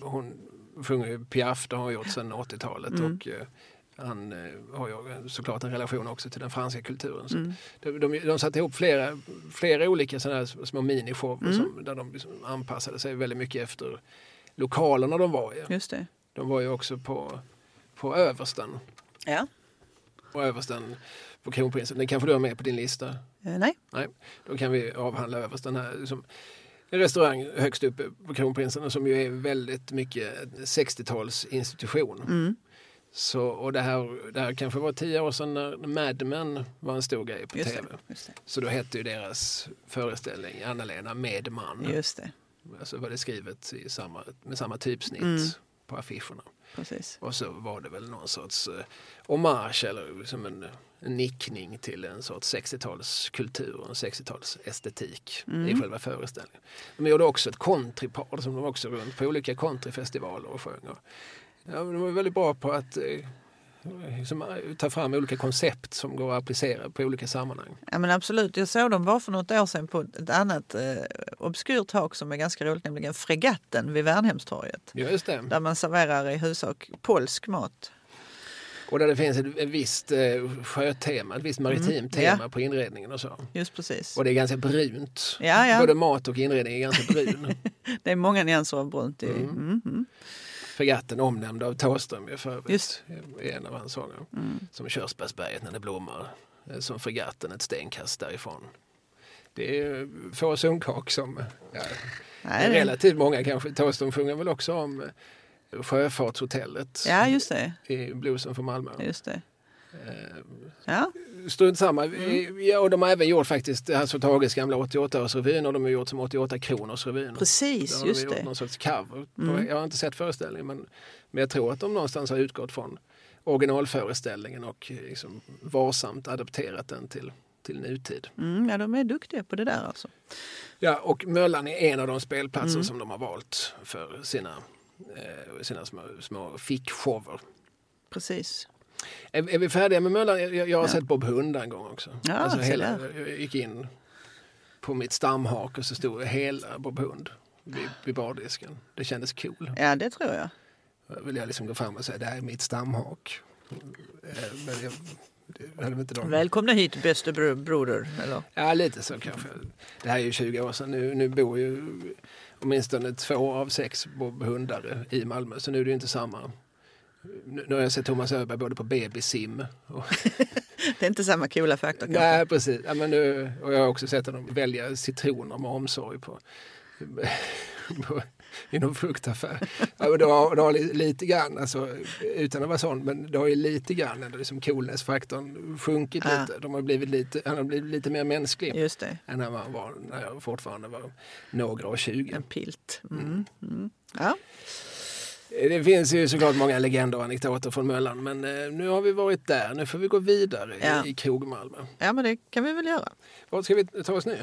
hon sjunger ju Piaf, det har hon gjort sedan 80-talet. Mm. Och, eh, han eh, har ju såklart en relation också till den franska kulturen. Så Mm. de, de, de satte ihop flera, flera olika sådana här små minishower Mm. som, där de liksom anpassade sig väldigt mycket efter lokalerna de var i. Just det. De var ju också på, på Översten. Ja. Och Översten på Kronprinsen. Den kanske du har med på din lista? Eh, nej. Nej, då kan vi avhandla Översten här. Som en restaurang högst uppe på Kronprinsen som ju är väldigt mycket 60-talsinstitution. Mm. Så, och det här, det här kanske var tio år sedan när Mad Men var en stor grej på Just tv. det. Just det. Så då hette ju deras föreställning Anna-Lena med man. Just det. Alltså var det skrivet i samma, med samma typsnitt Mm. på affischerna. Precis. Och så var det väl någon sorts eh, hommage eller som en, en nickning till en sorts 60-talskultur och en 60-talsestetik Mm. i själva föreställningen. De gjorde också ett countrypar som de också runt på olika countryfestivaler och sjöng. Och, ja, de var väldigt bra på att eh, liksom, eh, ta fram olika koncept som går att applicera på olika sammanhang. Ja men absolut, jag såg dem bara för något år sedan på ett annat eh, obskyrt tak som är ganska roligt, nämligen Fregatten vid Värnhemstorget. Ja, just det. Där man serverar i huvudsak polsk mat. Och där det finns ett, ett visst eh, sjötema, ett visst maritimt Mm, tema på inredningen och så. Just precis. Och det är ganska brunt. Ja, ja. Både mat och inredning är ganska brun. Det är många nyanser av brunt i. Mm. Mm. Fregatten omnämnd av Thåström ju för. Just. I en av hans sånger. Mm. Som Körsbärsberget när det blommar. Eh, Som fregatten ett stenkast därifrån. Det är få sunkak som... Ja, Nej, relativt många kanske. Thåström sjunger väl också om eh, Sjöfartshotellet Ja, just det. i bluesen från Malmö. Just det. Eh, Ja, Strunt samma. Mm. Ja, och de har även gjort faktiskt Hasse och Tages gamla 88-årsrevyn och de har gjort som 88 kronors revyn. Där precis. har Just de gjort det. någon sorts cover. Mm. Jag har inte sett föreställningen men, men jag tror att de någonstans har utgått från originalföreställningen och liksom varsamt adapterat den till, till nutid. Mm, ja, de är duktiga på det där alltså. Ja, och Möllan är en av de spelplatser Mm. som de har valt för sina, eh, sina små, små fickshower. Precis. Är, är vi färdiga med Möllan? Jag, jag har Ja. sett Bob Hunda en gång också. Ja, alltså hela, jag gick in på mitt stamhak och så stod hela Bob Hund vid, vid bardisken. Det kändes cool. Ja, det tror jag. vill jag liksom gå fram och säga det här är mitt stamhak. Eh, Men jag. Välkomna hit bäste bro- broder. Eller? Ja, lite så kanske. Det här är ju 20 år sedan. Nu, nu bor ju åtminstone två av sex bo- hundar i Malmö, så nu är det ju inte samma. Nu, har jag sett Thomas Öberg både på BB-sim och Det är inte samma coola faktor kanske. Nej, precis. Ja, men nu, och jag har också sett honom välja citroner med omsorg på, på, i någon fruktaffär. Ja, men det har, det har li- lite grann, alltså, utan att vara sån, men det har ju lite grann ändå liksom coolness-faktorn sjunkit Ja. lite. De har blivit lite. Han har blivit lite mer mänsklig Just det, än när, man var, när jag fortfarande var några och tjugo. en pilt. Mm. Mm. Ja. Det finns ju såklart många legender och anekdoter från Möllan, men eh, nu har vi varit där. Nu får vi gå vidare Ja. i, i krog-Malmö. ja, men det kan vi väl göra. Vart ska vi ta oss nu?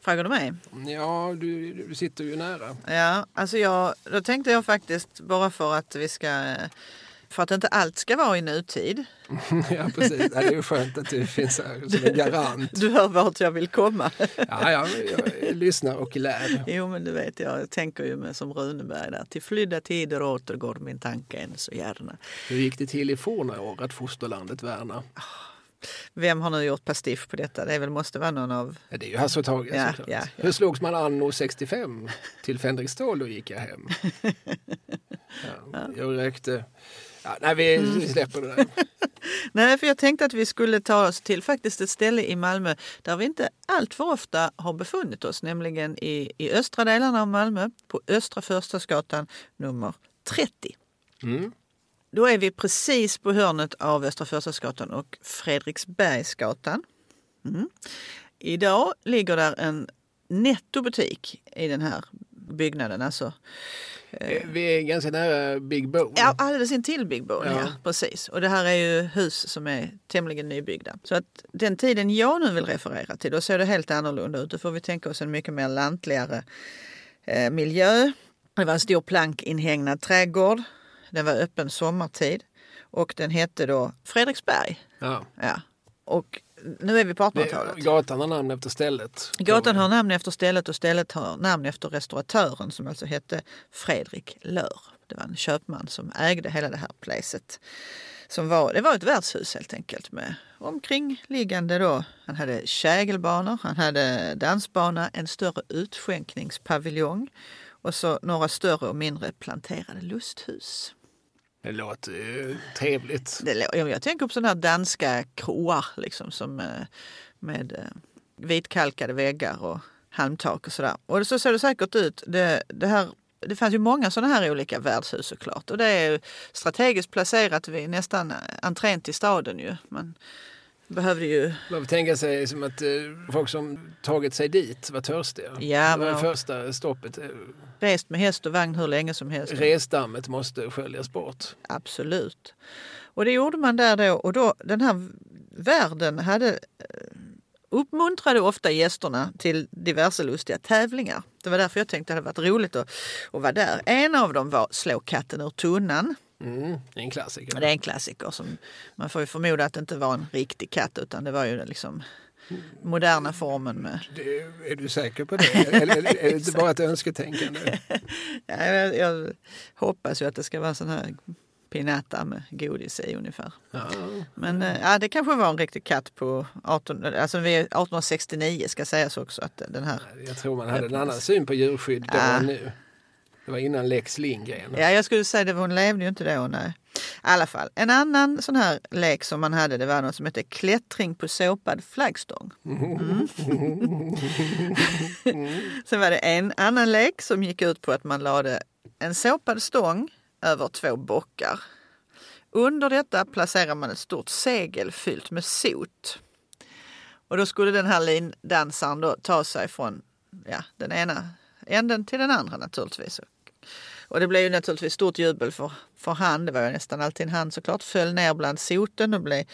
Frågar du mig? Ja, du, du sitter ju nära. Ja, alltså jag, då tänkte jag faktiskt bara för att vi ska för att inte allt ska vara i nutid. ja, precis. Ja, det är ju skönt att du finns här som en garant. Du hör vart jag vill komma. Ja, ja, jag lyssnar och lär. Jo, men du vet, jag tänker ju med som Runeberg där. Till flydda tider återgår min tanke än så gärna. Hur gick det till i forna år att fosterlandet värna? Vem har nu gjort pastisch på detta? Det är väl, måste vara någon av... Ja, det är ju Hasse och Tage Ja, såklart. ja, ja. Hur slogs man anno 65? Till Fänriksstål, då gick jag hem. Ja, jag rökte... Ja, nej, vi, vi släpper det där. Nej, för jag tänkte att vi skulle ta oss till faktiskt ett ställe i Malmö där vi inte allt för ofta har befunnit oss, nämligen i, i östra delarna av Malmö på Östra Förstadsgatan nummer 30. Mm. Då är vi precis på hörnet av Östra Förstadsgatan och Fredriksbergsgatan. Mm. Idag ligger där en nettobutik i den här byggnaden. Alltså, Vi är ganska nära Big Bone. Ja, alldeles intill Big Bone. Ja. Ja. precis. Och det här är ju hus som är tämligen nybyggda. Så att den tiden jag nu vill referera till, då ser det helt annorlunda ut. Då får vi tänka oss en mycket mer lantligare eh, miljö. Det var en stor plankinhägnad trädgård. Den var öppen sommartid och den hette då Fredriksberg. Ja. Ja. Och nu är vi på Det, 1800-talet. gatan har namn efter stället. Gatan har namn efter stället och stället har namn efter restauratören som alltså hette Fredrik Lör. Det var en köpman som ägde hela det här placet. Som var, det var ett värdshus helt enkelt med omkringliggande då. Han hade kägelbanor, han hade dansbana, en större utskänkningspaviljong och så några större och mindre planterade lusthus. Det låter ju trevligt. Det, jag tänker på sådana här danska kroar liksom som eh, med eh, vitkalkade väggar och halmtak och sådär. Och så ser det säkert ut. Det, det, här, det fanns ju många sådana här olika värdshus såklart. Och det är ju strategiskt placerat vid nästan entrén till staden ju. Man behövde ju... Man får tänka sig som att eh, folk som tagit sig dit var törstiga. Ja, det var men- första stoppet. Eh, Rest med häst och vagn hur länge som helst. Resdammet måste sköljas bort. Absolut. Och det gjorde man där då. Och då, den här världen hade eh, uppmuntrade ofta gästerna till diverse lustiga tävlingar. Det var därför jag tänkte att det hade varit roligt att, att vara där. En av dem var Slå katten ur tunnan. Mm, det är en klassiker. Det är en klassiker. Som, man får ju förmoda att det inte var en riktig katt utan det var ju den liksom moderna formen med Det, är du säker på det? Eller, är det inte bara ett önsketänkande? Ja, jag, jag hoppas ju att det ska vara sån här pinata med godis i ungefär. Ja. Men eh, ja, det kanske var en riktig katt på 18, alltså vi är 1869 ska sägas också att den här. Jag tror man hade en annan syn på djurskydd då Ja. än nu. Det var innan Lex Lindgren. Ja, jag skulle säga det, hon levde ju inte då. Nej. I alla fall, en annan sån här lek som man hade det var något som hette klättring på såpad flaggstång. Mm. Sen var det en annan lek som gick ut på att man lade en såpad stång över två bockar. Under detta placerar man ett stort segel fyllt med sot. Och då skulle den här lindansaren då ta sig från ja, den ena änden till den andra naturligtvis. Och det blev ju naturligtvis stort jubel för, för han, det var ju nästan alltid en han såklart, föll ner bland soten och blev,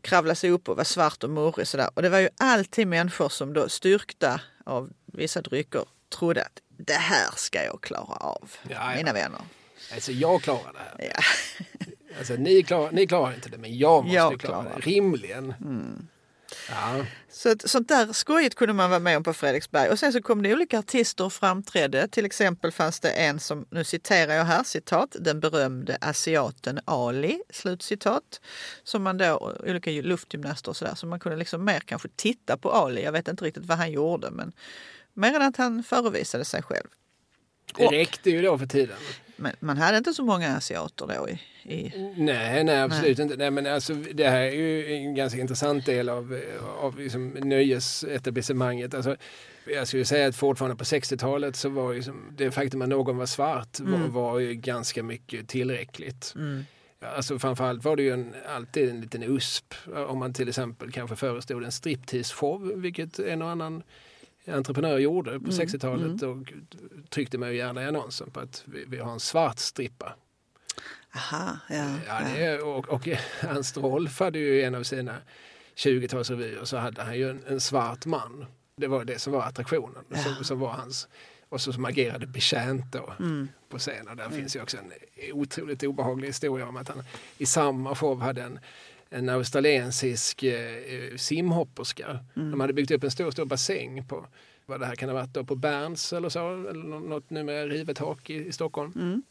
kravlade sig upp och var svart och murrig sådär. Och det var ju alltid människor som då styrkta av vissa drycker trodde att det här ska jag klara av, Ja, ja. mina vänner. Alltså jag klarar det här. Ja. Alltså, ni, klarar, ni klarar inte det, men jag måste Jag klara det. Rimligen. Ja. Så att, sånt där skojigt kunde man vara med om på Fredriksberg. Och sen så kom det olika artister och framträdde. Till exempel fanns det en som, nu citerar jag här, citat, den berömde asiaten Ali, slutcitat. Som man då, olika luftgymnaster och sådär, så man kunde liksom mer kanske titta på Ali. Jag vet inte riktigt vad han gjorde, men mer än att han förevisade sig själv. Det räckte ju då för tiden. Men man hade inte så många asiater då i... i... Nej, nej absolut nej. inte. Nej, men alltså, det här är ju en ganska intressant del av, av liksom nöjesetablissemanget. Alltså, jag skulle säga att fortfarande på 60-talet så var ju det faktum att någon var svart mm. var, var ju ganska mycket tillräckligt. Mm. Alltså framförallt var det ju en, alltid en liten USP om man till exempel kanske förestod en striptease-show, vilket en och annan entreprenör gjorde på mm. 60-talet mm. och tryckte mig gärna i annonsen på att vi, vi har en svart strippa. Aha, ja, ja, det, och, och Ernst Rolf hade ju en av sina 20-talsrevyer så hade han ju en, en, svart man. Det var det som var attraktionen. Ja. Som, som var hans, och så som agerade betjänt då mm. på scenen. Där mm. finns ju också en otroligt obehaglig historia om att han i samma show hade en en australiensisk eh, simhopperska. Mm. De hade byggt upp en stor, stor bassäng på vad det här kan ha varit då, på Berns eller så, eller något numera rivet tak i, i Stockholm. Mm.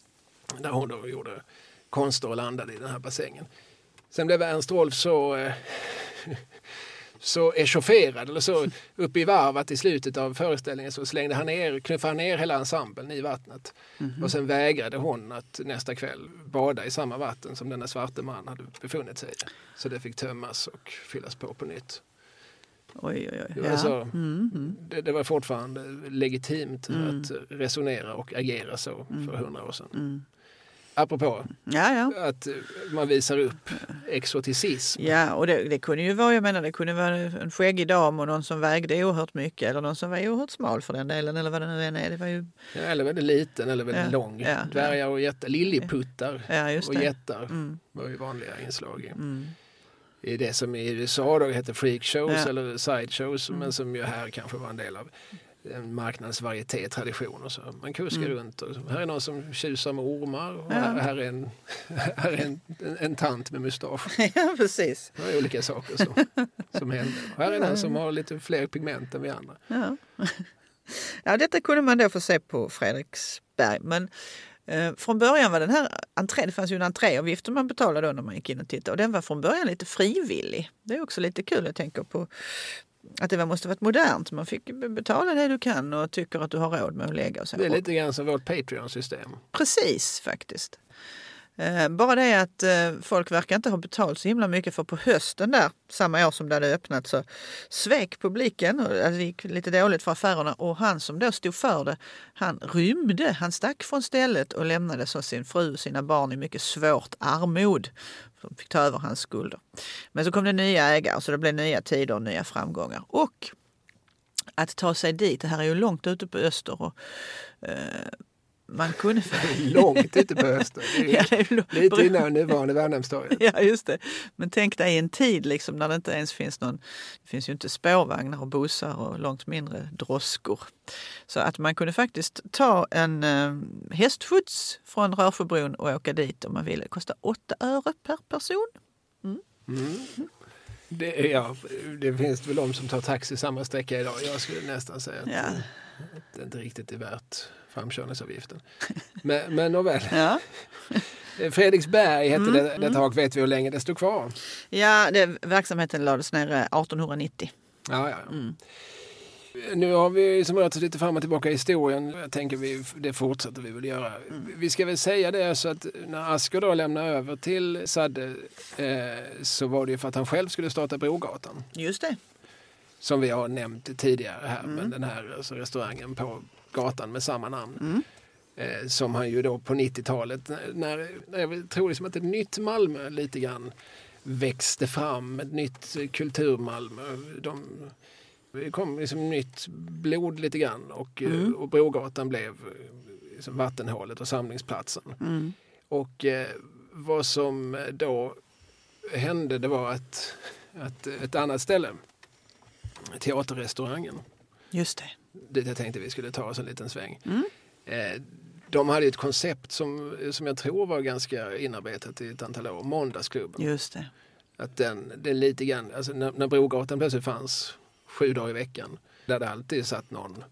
Där hon då gjorde konster och landade i den här bassängen. Sen blev Ernst Rolf så eh, så echaufferad eller så uppe i varv att i slutet av föreställningen så slängde han ner, knuffade han ner hela ensemblen i vattnet. Mm -hmm. Och sen vägrade hon att nästa kväll bada i samma vatten som denna svarte man hade befunnit sig i. Så det fick tömmas och fyllas på på nytt. Oj, oj, oj. Det, var så, mm -hmm. det, det, var fortfarande legitimt mm. att resonera och agera så för mm. hundra år sedan. Apropå ja, ja. att man visar upp exoticism. Ja, och det, det, kunde ju vara, jag menar, det kunde vara en skäggig dam och någon som vägde oerhört mycket eller någon som var oerhört smal för den delen eller vad det nu än är. Det var ju... ja, eller väldigt liten eller väldigt ja, lång. Ja, Dvärgar och jättar, liljeputtar och jättar mm. var ju vanliga inslag i. Mm. I det som i USA då heter freakshows eller sideshows mm. men som ju här kanske var en del av en marknadsvarieté-tradition. Och så. Man kuskar mm. runt och här är någon som tjusar med ormar ja. här, här, är, en, här är en, en, en tant med mustasch. Ja, precis. Det är olika saker som, som händer. Och här är någon som har lite fler pigment än vi andra. Ja. ja, detta kunde man då få se på Fredriksberg. Men eh, från början var den här entré, det fanns ju en entréavgift som man betalade då när man gick in och tittade och den var från början lite frivillig. Det är också lite kul, jag tänker på att det måste varit modernt. Man fick betala det du kan och tycker att du har råd med att lägga. Och så. Det är lite grann som vårt Patreon-system. Precis faktiskt. Eh, bara det att eh, folk verkar inte ha betalt så himla mycket för på hösten där, samma år som det hade öppnat, så svek publiken och alltså, det gick lite dåligt för affärerna och han som då stod för det, han rymde. Han stack från stället och lämnade så sin fru och sina barn i mycket svårt armod. De fick ta över hans skulder. Men så kom det nya ägare så det blev nya tider och nya framgångar. Och att ta sig dit, det här är ju långt ute på öster och eh, man kunde... Långt ute på hösten. ja, lite innan nuvarande Värnhemstorget. Ja, just det. Men tänk dig en tid liksom när det inte ens finns någon... Det finns ju inte spårvagnar och bussar och långt mindre droskor. Så att man kunde faktiskt ta en eh, hästskjuts från Rörsjöbron och åka dit om man ville. Det kostar 8 öre per person. Mm. Mm. Det, ja, det finns väl de som tar taxi samma sträcka idag. Jag skulle nästan säga att ja. det inte riktigt är värt framkörningsavgiften. Men, men nåväl. Ja. Fredriksberg hette mm, det, detta mm. Vet vi hur länge det stod kvar? Ja, det, verksamheten lades ner 1890. Ja, ja. Mm. Nu har vi som rört oss lite fram och tillbaka i historien. Jag tänker vi, det fortsätter vi väl göra. Mm. Vi ska väl säga det så att när Asker då lämnar över till Sadde eh, så var det ju för att han själv skulle starta Brogatan. Just det. Som vi har nämnt tidigare här, mm. men den här alltså, restaurangen på gatan med samma namn. Mm. Eh, som han ju då på 90-talet, när, när jag tror liksom att ett nytt Malmö lite grann växte fram, ett nytt kultur-Malmö. De, det kom liksom nytt blod lite grann och, eh, mm. och Brogatan blev liksom vattenhålet och samlingsplatsen. Mm. Och eh, vad som då hände det var att, att ett annat ställe, Teaterrestaurangen. Just det dit jag tänkte vi skulle ta oss en liten sväng. Mm. Eh, de hade ett koncept som, som jag tror var ganska inarbetat i ett antal år, Måndagsklubben. Just det. Att den, är lite grann, alltså när, när Brogatan plötsligt fanns sju dagar i veckan. Där det alltid satt någon,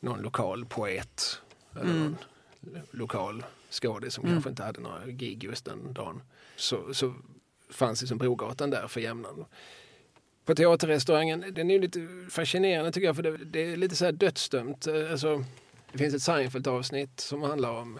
någon lokal poet eller Mm. någon lokal skådis som Mm. kanske inte hade några gig just den dagen. Så, så fanns liksom Brogatan där för jämnan. På teaterrestaurangen, den är ju lite fascinerande tycker jag för det, det är lite så här dödsdömt. Eh, Alltså, det finns ett Seinfeld-avsnitt som handlar om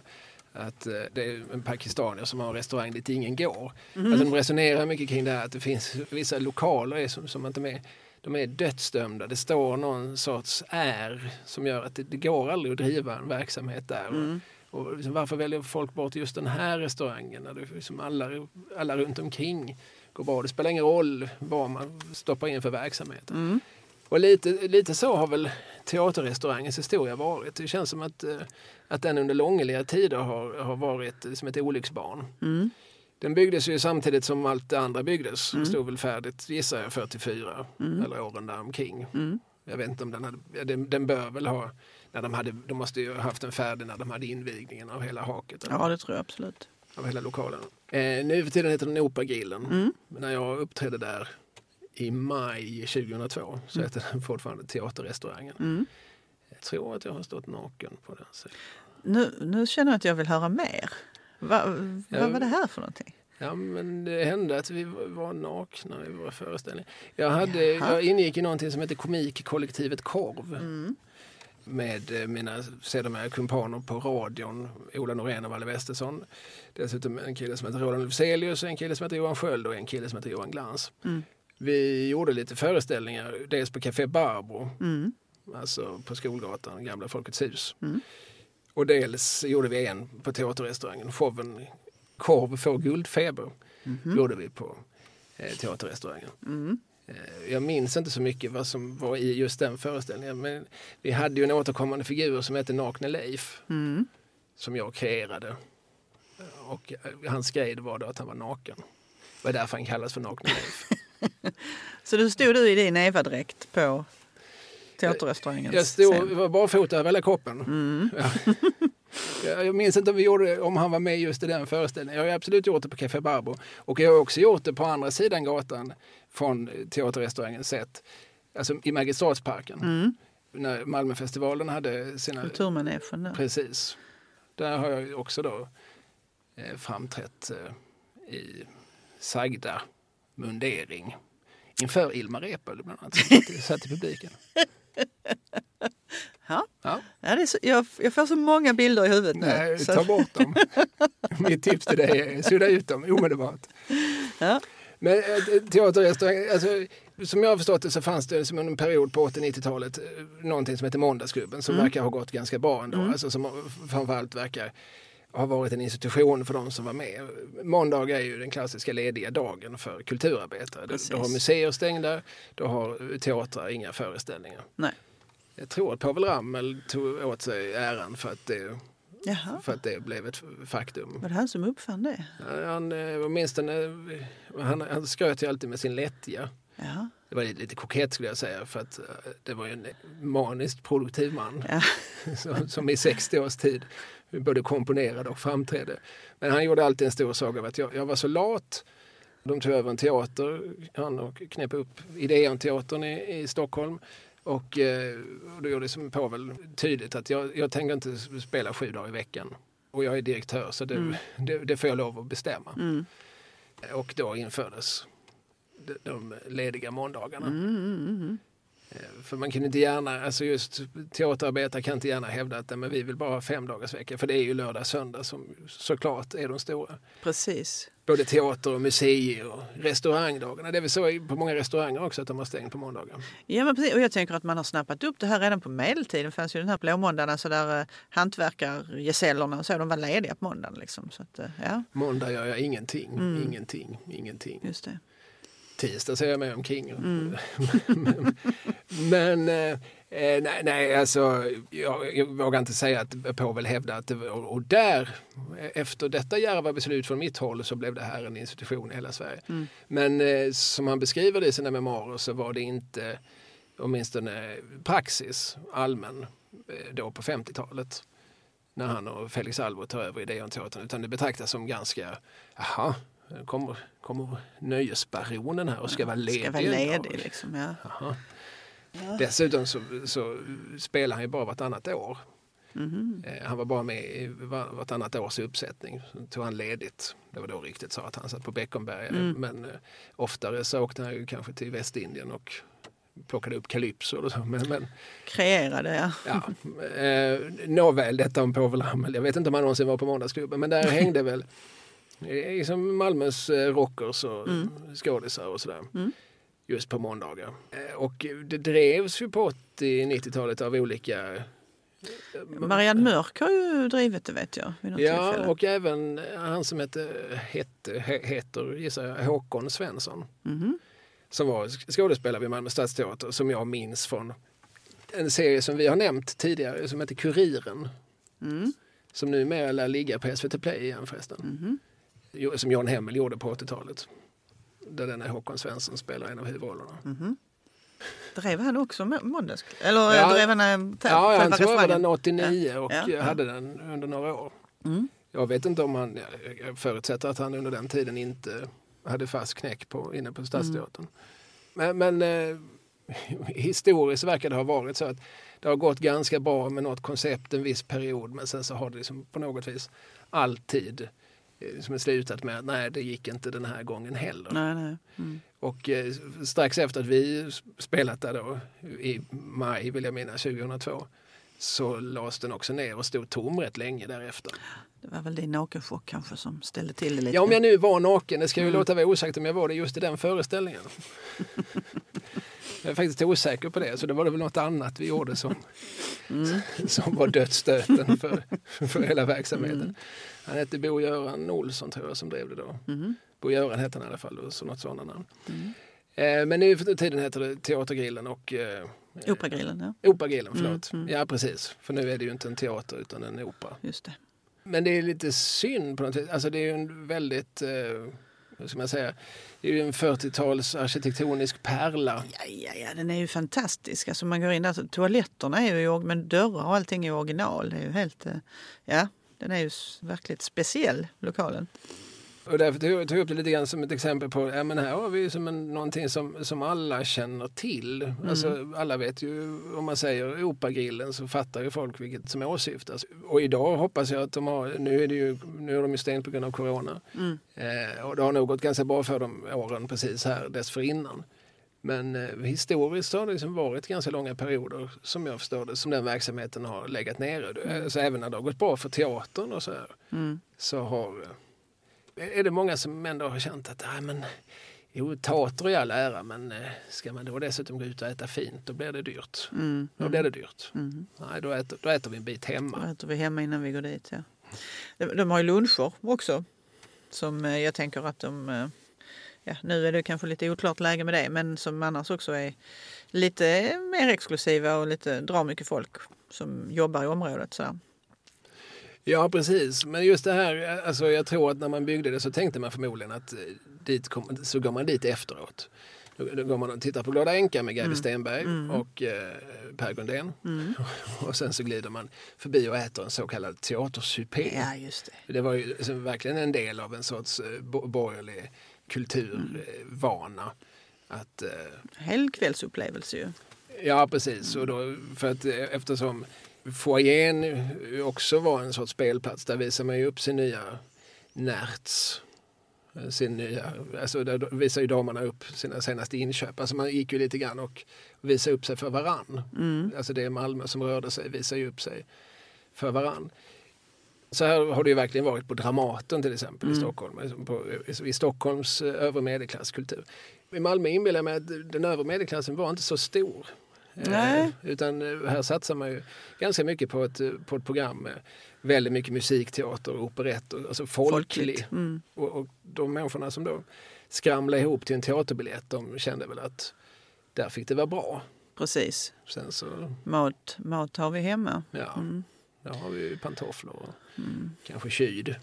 att eh, det är en pakistanier som har en restaurang dit ingen går. Mhm. Alltså, de resonerar mycket kring det här att det finns vissa lokaler som, som inte är, de är dödsdömda. Det står någon sorts är som gör att det, det går aldrig att driva en verksamhet där. Mm. Och, och liksom, varför väljer folk bort just den här restaurangen när det liksom alla, alla runt omkring går bra? Det spelar ingen roll vad man stoppar in för verksamhet. Mm. Och lite, lite så har väl teaterrestaurangens historia varit. Det känns som att, eh, att den under långliga tider har, har varit som ett olycksbarn. Mm. Den byggdes ju samtidigt som allt det andra byggdes. Mm. stod väl färdigt, gissar jag, 44 Mm. eller åren där omkring. Mm. Jag vet inte om den hade, den, den bör väl ha, när de, hade, de måste ju ha haft den färdig när de hade invigningen av hela haket, eller, Ja, det tror jag absolut. Av hela lokalen. Eh, nu för tiden heter den Operagrillen. Mm. Men när jag uppträdde där i maj 2002 så Mm. hette den fortfarande Teaterrestaurangen. Mm. Jag tror att jag har stått naken på den sidan. Nu, nu känner jag att jag vill höra mer. Va, Ja. Vad var det här för någonting? Ja, men det hände att vi var nakna i våra föreställningar. Jag, hade, Jaha. jag ingick i någonting som heter Komikkollektivet Korv Mm. Med eh, mina sedermera kumpaner på radion, Ola Norén och Valle Westesson. Dessutom en kille som heter Roland Lufzelius, en kille som heter Johan Sköld och en kille som heter Johan Glans. Mm. Vi gjorde lite föreställningar, dels på Café Barbro, Mm. alltså på Skolgatan, Gamla Folkets hus. Mm. Och dels gjorde vi en på teaterrestaurangen, showen Korv får guldfeber, Mhm. gjorde vi på eh, teaterrestaurangen. Eh, jag minns inte så mycket vad som var i just den föreställningen men vi hade ju en återkommande figur som hette Nakne Leif Mm. som jag kreerade. Och eh, hans grej var då att han var naken. Det var därför han kallas för Nakne Leif. Så du stod du i din Eva-dräkt på teaterrestaurangens Jag stod, scen? var barfota över hela kroppen. Mm. Jag jag minns inte om, vi gjorde, om han var med just i den föreställningen. Jag har absolut gjort det på Café Barbro. Och jag har också gjort det på andra sidan gatan från teaterrestaurangens sätt. Alltså i Magistratsparken. Mm. När Malmöfestivalen hade sina... Kulturmanegen. Precis. Där har jag också då eh, framträtt eh, i sagda mundering. Inför Ilmar Reepalu bland annat, som satt i- publiken. Ja. Ja. Ja, det är så, jag, jag får så många bilder i huvudet nu. Nej, ta bort dem. Mitt tips till dig är sudda ut dem omedelbart. ja. Men eh, teaterrestaurang, alltså, som jag har förstått det så fanns det som en period på 80-90-talet eh, någonting som heter Måndagsklubben som Mm. verkar ha gått ganska bra ändå. Mm. Alltså, som framförallt verkar ha varit en institution för de som var med. Måndag är ju den klassiska lediga dagen för kulturarbetare. Du, Precis. du har museer stängda, du har teatrar inga föreställningar. Nej. Jag tror att Povel Ramel tog åt sig äran för att det, Jaha, för att det blev ett faktum. var det han som uppfann det? Han, eh, åtminstone, eh, han, han skröt ju alltid med sin lättja. Ja. Det var lite kokett skulle jag säga för att eh, det var ju en maniskt produktiv man Ja. som, som i 60 års tid både komponerade och framträdde. Men han gjorde alltid en stor sak av att jag, jag var så lat. De tog över en teater, han och knep upp Ideon-teatern i, i Stockholm. Och, eh, och då gjorde som Povel tydligt att jag, jag tänker inte spela sju dagar i veckan. Och jag är direktör så det, Mm. det, det får jag lov att bestämma. Mm. Och då infördes de, de lediga måndagarna. Mm, mm, mm. Eh, För man kan inte gärna, alltså just teaterarbetare kan inte gärna hävda att men vi vill bara ha fem dagars vecka. För det är ju lördag söndag som såklart är de stora. Precis. Både teater och museer och restaurangdagarna. Det är väl så på många restauranger också att de har stängt på måndagar. Ja, men precis. Och jag tänker att man har snappat upp det här redan på medeltiden. Det fanns ju den här blåmåndagen, alltså där eh, och så, de var lediga på måndagen. Liksom. Så att, eh, ja, Måndag gör jag ingenting, Mm. ingenting, ingenting. just det. Tisdag ser jag mig omkring. Mm. Men eh, eh, nej, nej, alltså jag, jag vågar inte säga att Povel hävdar att det var, och där, efter detta djärva beslut från mitt håll så blev det här en institution i hela Sverige. Mm. Men eh, som han beskriver det i sina memoarer så var det inte åtminstone praxis allmän eh, då på 50-talet när han och Felix Alvord tar över Ideon-teatern utan det betraktas som ganska, jaha, kommer, kommer nöjesbaronen här och ska vara ledig. Ska vara ledig liksom, ja. Dessutom så, så spelar han ju bara vartannat år. Eh, Han var bara med i var- vartannat års uppsättning. Så tog han ledigt. Det var då riktigt sa att han satt på Beckomberga. Mm. Men eh, oftare så åkte han ju kanske till Västindien och plockade upp kalypsor och så. Men, men Kreerade, ja. ja, eh, nåväl, detta om Povel Ramel. Jag vet inte om han någonsin var på Måndagsklubben. Men där hängde väl liksom Malmös eh, rockers och skådisar och sådär. Mm. Just på måndagar. Eh, Och det drevs ju på 80-90-talet av olika eh, Marianne Mörk har ju drivit det vet jag. Ja, tillfälle. och även han som hette, hette, he- heter gissar jag, Håkon Svensson. Mhm. Som var skådespelare vid Malmö Stadsteater som jag minns från en serie som vi har nämnt tidigare som heter Kuriren. Mm. Som numera lär ligga på SVT Play igen förresten. Mhm. Jo, Som Jan Hemmel gjorde på 80-talet. Där denna Håkon Svensson spelar en av huvudrollerna. Mhm. Drev han också må- måndags? Eller Ja. ja. drev han äh, Ja, han jag var den restaurangen? 89 och Ja, hade den under några år. Mm. Jag vet inte om han, jag förutsätter att han under den tiden inte hade fast knäck på, inne på Stadsteatern. Men, men eh, historiskt verkar det ha varit så att det har gått ganska bra med något koncept en viss period men sen så har det liksom på något vis alltid eh, liksom slutat med att nej det gick inte den här gången heller. Nej, nej. Mm. Och eh, strax efter att vi spelat där då i maj vill jag minnas 2002 så lades den också ner och stod tom rätt länge därefter. Det var väl din nakenchock kanske som ställde till det lite. Ja, om jag nu var naken, det ska ju Mm. låta vara osagt om jag var det just i den föreställningen. jag är faktiskt osäker på det, så det var det väl något annat vi gjorde som, Mm. som var dödsstöten för, för hela verksamheten. Han hette Bo-Göran Olsson tror jag som drev det då. Mhm. Bo-Göran hette han i alla fall, så något sådana namn. Mm. Eh, men nu för tiden heter det Teatergrillen och eh, Operagrillen, ja. Operagrillen, förlåt. Mm, mm. Ja, precis. För nu är det ju inte en teater utan en opera. Just det. Men det är lite synd på något vis. Alltså det är ju en väldigt, eh, ska man säga, det är ju en 40-tals arkitektonisk pärla. Ja, ja, ja, den är ju fantastisk. Alltså man går in där, toaletterna är ju, men dörrar och allting är original. Det är ju helt, eh, ja, den är ju verkligt speciell, lokalen. Och därför tog jag upp det lite grann som ett exempel på, ja men här har vi som en, någonting som, som alla känner till. Alltså alla vet ju, om man säger Operagrillen så fattar ju folk vilket som åsyftas. Och idag hoppas jag att de har, nu är, det ju, nu är de ju stängt på grund av corona. Mm. Eh, och det har nog gått ganska bra för dem åren precis här dessförinnan. Men eh, historiskt har det liksom varit ganska långa perioder som jag förstår det, som den verksamheten har legat nere. Alltså även när det har gått bra för teatern och så här, Mm. så har, eh, är det många som ändå har känt att ah, men, jo, teater i all ära men eh, ska man då dessutom gå ut och äta fint då blir det dyrt. Mm. Då blir det dyrt. Mm. Nej, då äter, då äter vi en bit Då hemma. äter vi hemma innan vi går dit. Ja. De, de har ju luncher också. Som eh, jag tänker att de... eh, Ja, nu är det kanske lite oklart läge med det, men som annars också är lite mer exklusiva och lite drar mycket folk som jobbar i området. Så. Ja, precis. Men just det här, alltså jag tror att när man byggde det så tänkte man förmodligen att eh, dit kom, så går man dit efteråt. Då, då går man och tittar på Glada änka med Gabi Stenberg och eh, Per Gundén. Och sen så glider man förbi och äter en så kallad teatersupé. Ja, just det. Det var ju liksom verkligen en del av en sorts eh, bo- borgerlig kulturvana. Att, eh, Helgkvällsupplevelse ju. ja, precis. Och då, för att, eh, eftersom foajén också var en sorts spelplats, där visar man ju upp sin nya närts. Eh, Sin nya, alltså där visar ju damerna upp sina senaste inköp. Alltså man gick ju lite grann och visade upp sig för varann. Mm. Alltså det är Malmö som rörde sig visar ju upp sig för varann. Så här har det ju verkligen varit på Dramaten till exempel i Stockholm. På, I Stockholms eh, övre medelklasskultur. I Malmö inbillar jag mig att den övre medelklassen var inte så stor. Eh, Nej. utan eh, här satsar man ju ganska mycket på ett, eh, på ett program med väldigt mycket musikteater och operett. Alltså folklig. Folkligt. Mm. Och, och de människorna som då skramlade ihop till en teaterbiljett de kände väl att där fick det vara bra. Precis. Sen så, Mat, mat har vi hemma. ja, Mm. där har vi ju pantoflor och Mm. kanske kyd.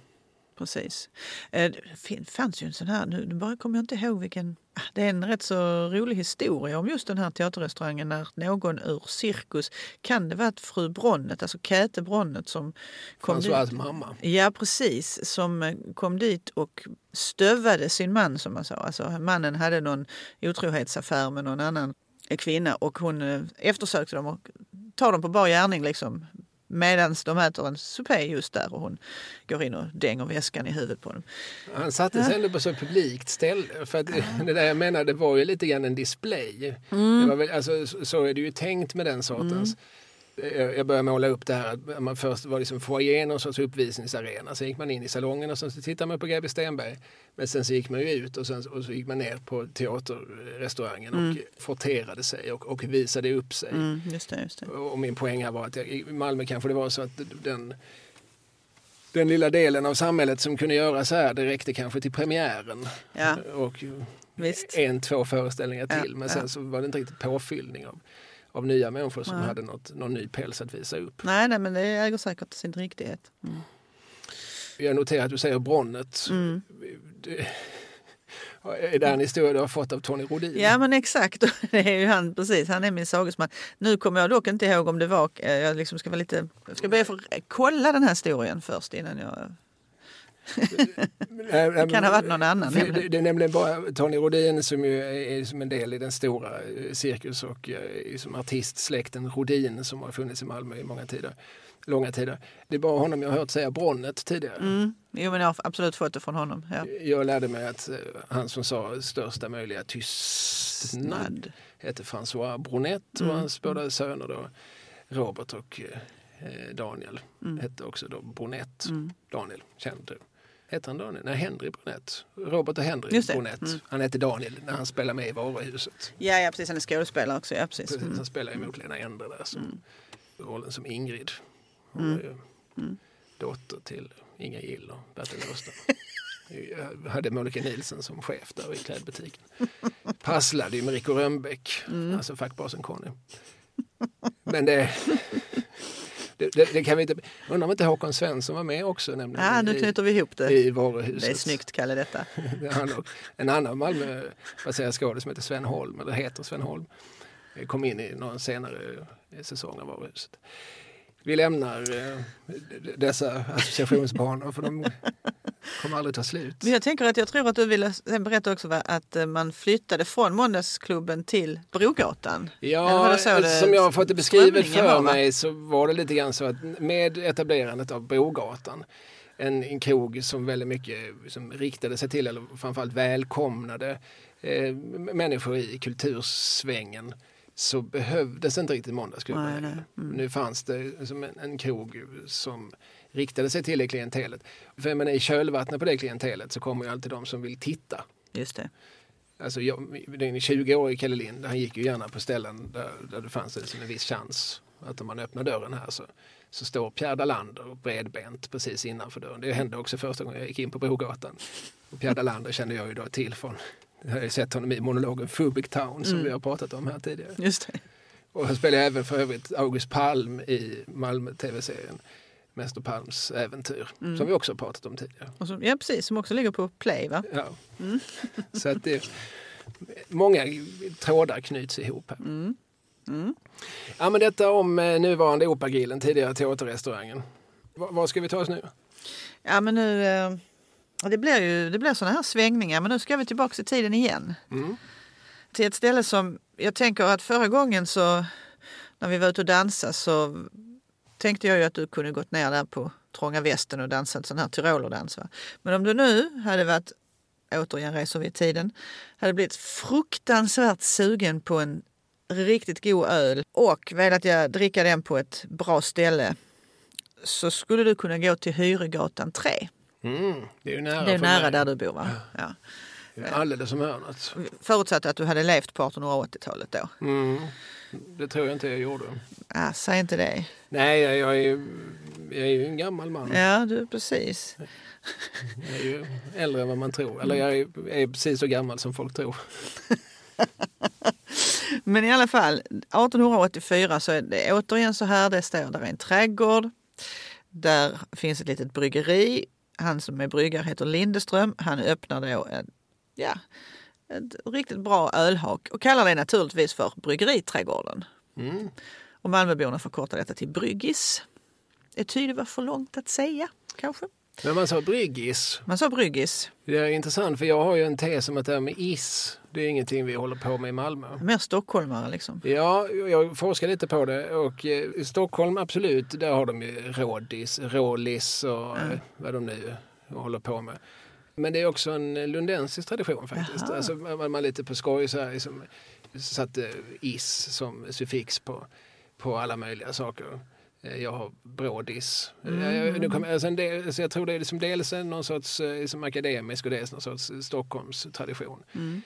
Precis. Eh, Det fanns ju en sån här, nu bara kommer jag inte ihåg vilken. Ah, Det är en rätt så rolig historia om just den här teaterrestaurangen när någon ur cirkus, kan det vara fru Bronnet, alltså Käthe Bronnet som kom dit. François mamma. Ja, precis. Som eh, kom dit och stövade sin man, som man sa. Alltså, mannen hade någon otrohetsaffär med någon annan kvinna och hon eh, eftersökte dem och tar dem på bar gärning liksom, medan de äter en supé just där och hon går in och dänger väskan i huvudet på dem. Han satte sig ändå på så publikt ställe. För att det där jag menade var ju lite grann en display. Mm. Väl, alltså, så- är det ju tänkt med den sortens. Jag jag började måla upp det här att man först var liksom foajén och sorts uppvisningsarena. Sen gick man in i salongen och sen så tittade man på GB Stenberg. Men sen så gick man ju ut och, sen, och så gick man ner på teaterrestaurangen och forterade sig och, och visade upp sig. Mm, just det, just det. Och min poäng här var att jag, i Malmö kanske det var så att den, den lilla delen av samhället som kunde göra så här, det räckte kanske till premiären. Ja, Och visst. en, två föreställningar Ja, till. Men ja. sen så var det inte riktigt påfyllning av, av nya människor som Nej. hade något, någon ny päls att visa upp. Nej, nej, men det äger säkert sin riktighet. Mm. Jag noterar att du säger Bronnet. Mm. Det, är det en historia du har fått av Tony Rodin? Ja men exakt, det är ju han precis, han är min sagesman. Nu kommer jag dock inte ihåg om det var, eh, jag liksom ska vara lite, jag ska be få kolla den här historien först innan jag, Nej, det kan ha varit någon annan. För Det, det är nämligen bara Tony Rodin som ju är, som en del i den stora eh, cirkus och eh, som artistsläkten Rodin som har funnits i Malmö i många tider. Långa tider. Det är bara honom jag har hört säga Bronnet tidigare. Mm. Jo men jag har absolut fått det från honom. Ja. Jag lärde mig att eh, han som sa största möjliga tystnad hette François Bronett och Mm. hans båda söner då, Robert och eh, Daniel Mm. hette också då Bronett. Mm. Daniel, känner du? Hette han Daniel? Nej, Henry Bronett. Robert och Henry. Bronett. Mm. Han hette Daniel när han spelade med i Varuhuset. Ja, ja precis, han är skådespelare också. Ja, precis. Precis, Mm. Han spelade emot Lena Endre där. Som, Rollen som Ingrid. Hon Mm. ju dotter till Inga Gill och Bertil Öster. Jag hade Monica Nielsen som chef där i klädbutiken. Passlade ju med Rico Rönnbäck, Mm. alltså fackbasen Conny. Men det, det, det, det kan vi inte... Undrar om inte Håkan Svensson var med också nämligen Ja, nu i, knyter vi ihop det. i varuhuset. Det är snyggt, Kalle, detta. En annan Malmöbaserad skådis som heter Sven Holm, eller heter Sven Holm, kom in i någon senare säsong av Varuhuset. Vi lämnar eh, dessa associationsbanor för de kommer aldrig ta slut. Men jag tänker att jag tror att du ville berätta också va, att eh, man flyttade från Måndagsklubben till Brogatan. Ja, som jag har fått det beskrivet för var, va? mig så var det lite grann så att med etablerandet av Brogatan, en, en krog som väldigt mycket som riktade sig till, eller framförallt välkomnade eh, människor i kultursvängen, så behövdes inte riktigt måndagsklubben Nej, nej. Mm. Nu fanns det som en, en krog som riktade sig till det klientelet. För jag menar, i kölvattnet på det klientelet så kommer ju alltid de som vill titta. Just det. Alltså jag, den 20-årige Kalle Lind, han gick ju gärna på ställen där, där det fanns liksom en viss chans att om man öppnar dörren här så, så står Pierre Dalander bredbent precis innanför dörren. Det hände också första gången jag gick in på Brogatan. Och Pierre Dalander kände jag ju då till från, jag har ju sett honom i monologen Fubic Town som Mm. vi har pratat om här tidigare. Just det. Och han spelade även för övrigt August Palm i Malmö-tv-serien Mäster Palms äventyr, Mm. som vi också har pratat om tidigare. Och som, ja, precis. Som också ligger på Play, va? Ja. Mm. Så att det, många trådar knyts ihop här. Mm. Mm. Ja, men detta om eh, nuvarande Operagrillen, tidigare teaterrestaurangen. Var ska vi ta oss nu? Ja, men nu... Eh, det blir ju det blir såna här svängningar, men nu ska vi tillbaka i tiden igen. Mm. Till ett ställe som... Jag tänker att förra gången så... När vi var ute och dansade så tänkte jag ju att du kunde gått ner där på Trånga Västen och dansat sån här tyrolerdans. Va? Men om du nu hade varit, återigen reser vi i tiden, hade blivit fruktansvärt sugen på en riktigt god öl och velat jag dricka den på ett bra ställe så skulle du kunna gå till Hyregatan 3. Mm. Det är ju nära Det är nära mig. där du bor va? Ja. Det är Alldeles som hörnet. Förutsatt att du hade levt på 1880-talet då. Mm. Det tror jag inte jag gjorde. Ah, säg inte det. Nej, jag, jag, är, ju- jag är ju en gammal man. Ja, du precis. Jag är ju äldre än vad man tror. Eller jag är, är precis så gammal som folk tror. Men i alla fall, 1884 så är det återigen så här. Det står där är en trädgård. Där finns ett litet bryggeri han som är bryggare heter Lindeström. Han öppnar då en, ja, ett riktigt bra ölhak och kallar det naturligtvis för Bryggeriträdgården. Mm. Och Malmöborna förkortar detta till Bryggis. Det tyder var för långt att säga, kanske. Men man sa bryggis. Man sa Bryggis. Det är intressant för jag har ju en tes om att det här med is, det är ingenting vi håller på med i Malmö. Mer stockholmare liksom. Ja, jag forskar lite på det och eh, i Stockholm absolut, där har de ju rådis, rålis och eh, vad de nu håller på med. Men det är också en lundensisk tradition faktiskt. Jaha. Alltså, man, man lite på skoj så här, liksom, satte is som suffix på, på alla möjliga saker. Eh, Jag har brådis. Mm. Jag, kommer, alltså del, alltså jag tror det är liksom dels någon sorts eh, liksom akademisk och dels någon sorts Stockholms tradition. Mm.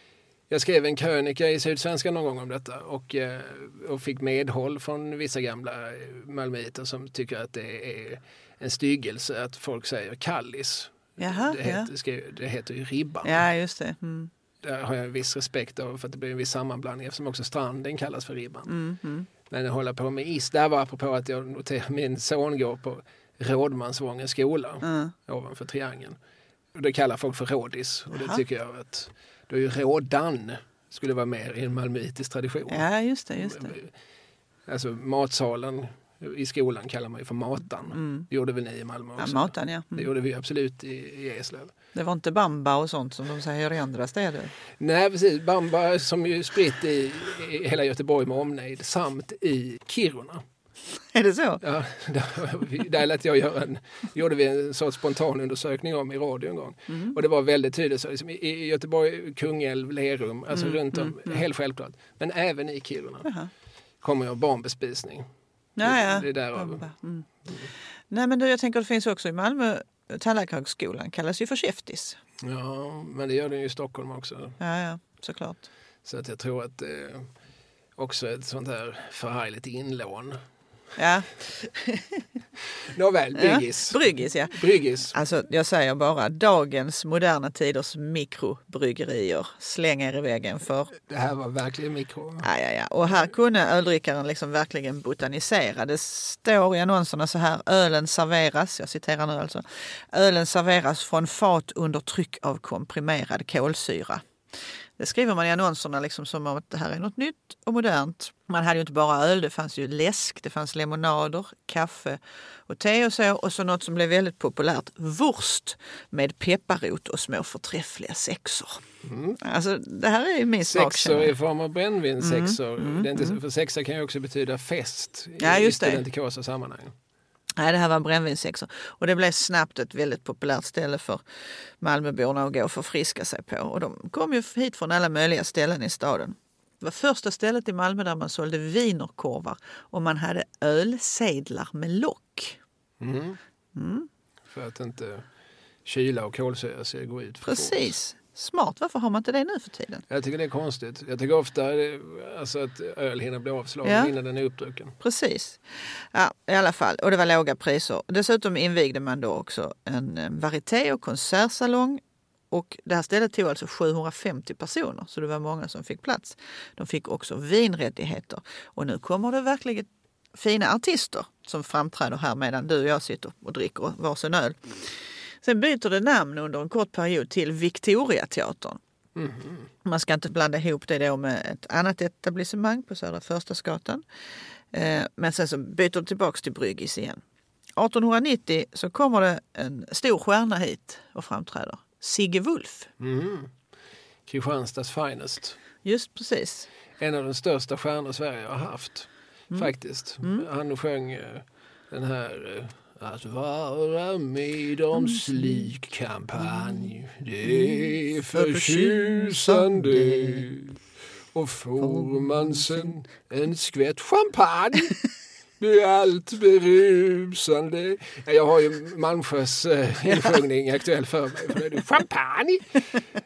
Jag skrev en krönika i Sydsvenskan någon gång om detta och, eh, och fick medhåll från vissa gamla eh, malmöiter som tycker att det är en styggelse att folk säger kallis. Jaha, det, ja. heter, skrev- det heter ju ribban. Ja, just det. Mm. Där har jag en viss respekt av för att det blir en viss sammanblandning eftersom också stranden kallas för ribban. Mm, mm. Men hålla på med is, där var apropå att jag noterade min son går på Rådmansvångens skola Mm. ovanför Triangeln. Och det kallar folk för rådis och det Jaha. tycker jag att då är ju rådan skulle vara mer i en malmöitisk tradition. Ja, just det. Just det. Alltså matsalen i skolan kallar man ju för matan. Mm. Det gjorde väl ni i Malmö Ja, också? matan, ja. Det Mm. gjorde vi absolut i, i Eslöv. Det var inte bamba och sånt som de säger i andra städer. Nej precis, Bamba som ju är spritt i, i hela Göteborg med omnejd samt i Kiruna. Är det så? Ja, där, där lät jag göra en, gjorde vi en sorts spontanundersökning om i radio en gång. Mm. Och det var väldigt tydligt, så, liksom, i, Göteborg, Kungälv, Lerum, alltså Mm, runt om, mm, mm. helt självklart. Men även i Kiruna Jaha. kommer jag barnbespisning. Ja, ja. Det är därav. Mm. Nej, men du, jag tänker att det finns också i Malmö, Tandläkarhögskolan kallas ju för Käftis. Ja, men det gör den ju i Stockholm också. Ja, ja, såklart. Så att jag tror att det är också ett sånt här förargligt inlån. Ja, Nåväl, Bryggis. Ja, bryggis, ja. Bryggis. Alltså, jag säger bara dagens moderna tiders mikrobryggerier. Släng er i väggen för Det här var verkligen mikro. Ja, ja, ja. Och här kunde öldrickaren liksom verkligen botanisera. Det står i annonserna så här, ölen serveras, jag citerar nu alltså, ölen serveras från fat under tryck av komprimerad kolsyra. Det skriver man i annonserna liksom som om att det här är något nytt och modernt. Man hade ju inte bara öl, det fanns ju läsk, det fanns lemonader, kaffe och te och så. Och så något som blev väldigt populärt, wurst med pepparrot och små förträffliga sexor. Alltså det här är ju min smak. Sexor i form av brännvinssexor. Mm, Det är inte, för sexa kan ju också betyda fest i, Ja, just i studentikosa sammanhang. Nej, det här var brännvinssexor. Och det blev snabbt ett väldigt populärt ställe för Malmöborna att gå och förfriska sig på. Och de kom ju hit från alla möjliga ställen i staden. Det var första stället i Malmö där man sålde wienerkorvar och man hade ölsedlar med lock. Mm. Mm. För att inte kyla och kolsyra ska gå ut för. Precis. Smart. Varför har man inte det nu för tiden? Jag tycker det är konstigt. Jag tycker ofta eh, alltså, att öl hinner bli avslagen Ja. innan den är uppdrucken. Precis. Ja, i alla fall. Och det var låga priser. Dessutom invigde man då också en eh, varieté och konsertsalong. Och det här stället tog alltså 750 personer, så det var många som fick plats. De fick också vinrättigheter. Och nu kommer det verkligen fina artister som framträder här medan du och jag sitter och dricker varsin öl. Sen byter det namn under en kort period till Victoriateatern. Man ska inte blanda ihop det då med ett annat etablissemang på Södra Förstadsgatan. Eh, Men sen så byter det tillbaks till Bryggis igen. 1890 så kommer det en stor stjärna hit och framträder. Sigge Wulf. Mm. Kristianstads finest. Just precis. En av de största stjärnor Sverige har haft. Mm. Faktiskt. Han sjöng eh, den här eh, att vara med om slik kampanj Det är förtjusande Och får man sen en skvätt champagne blir allt berusande. Ja, Jag har ju Malmsjös eh, insjungning aktuell för mig. För det är champagne!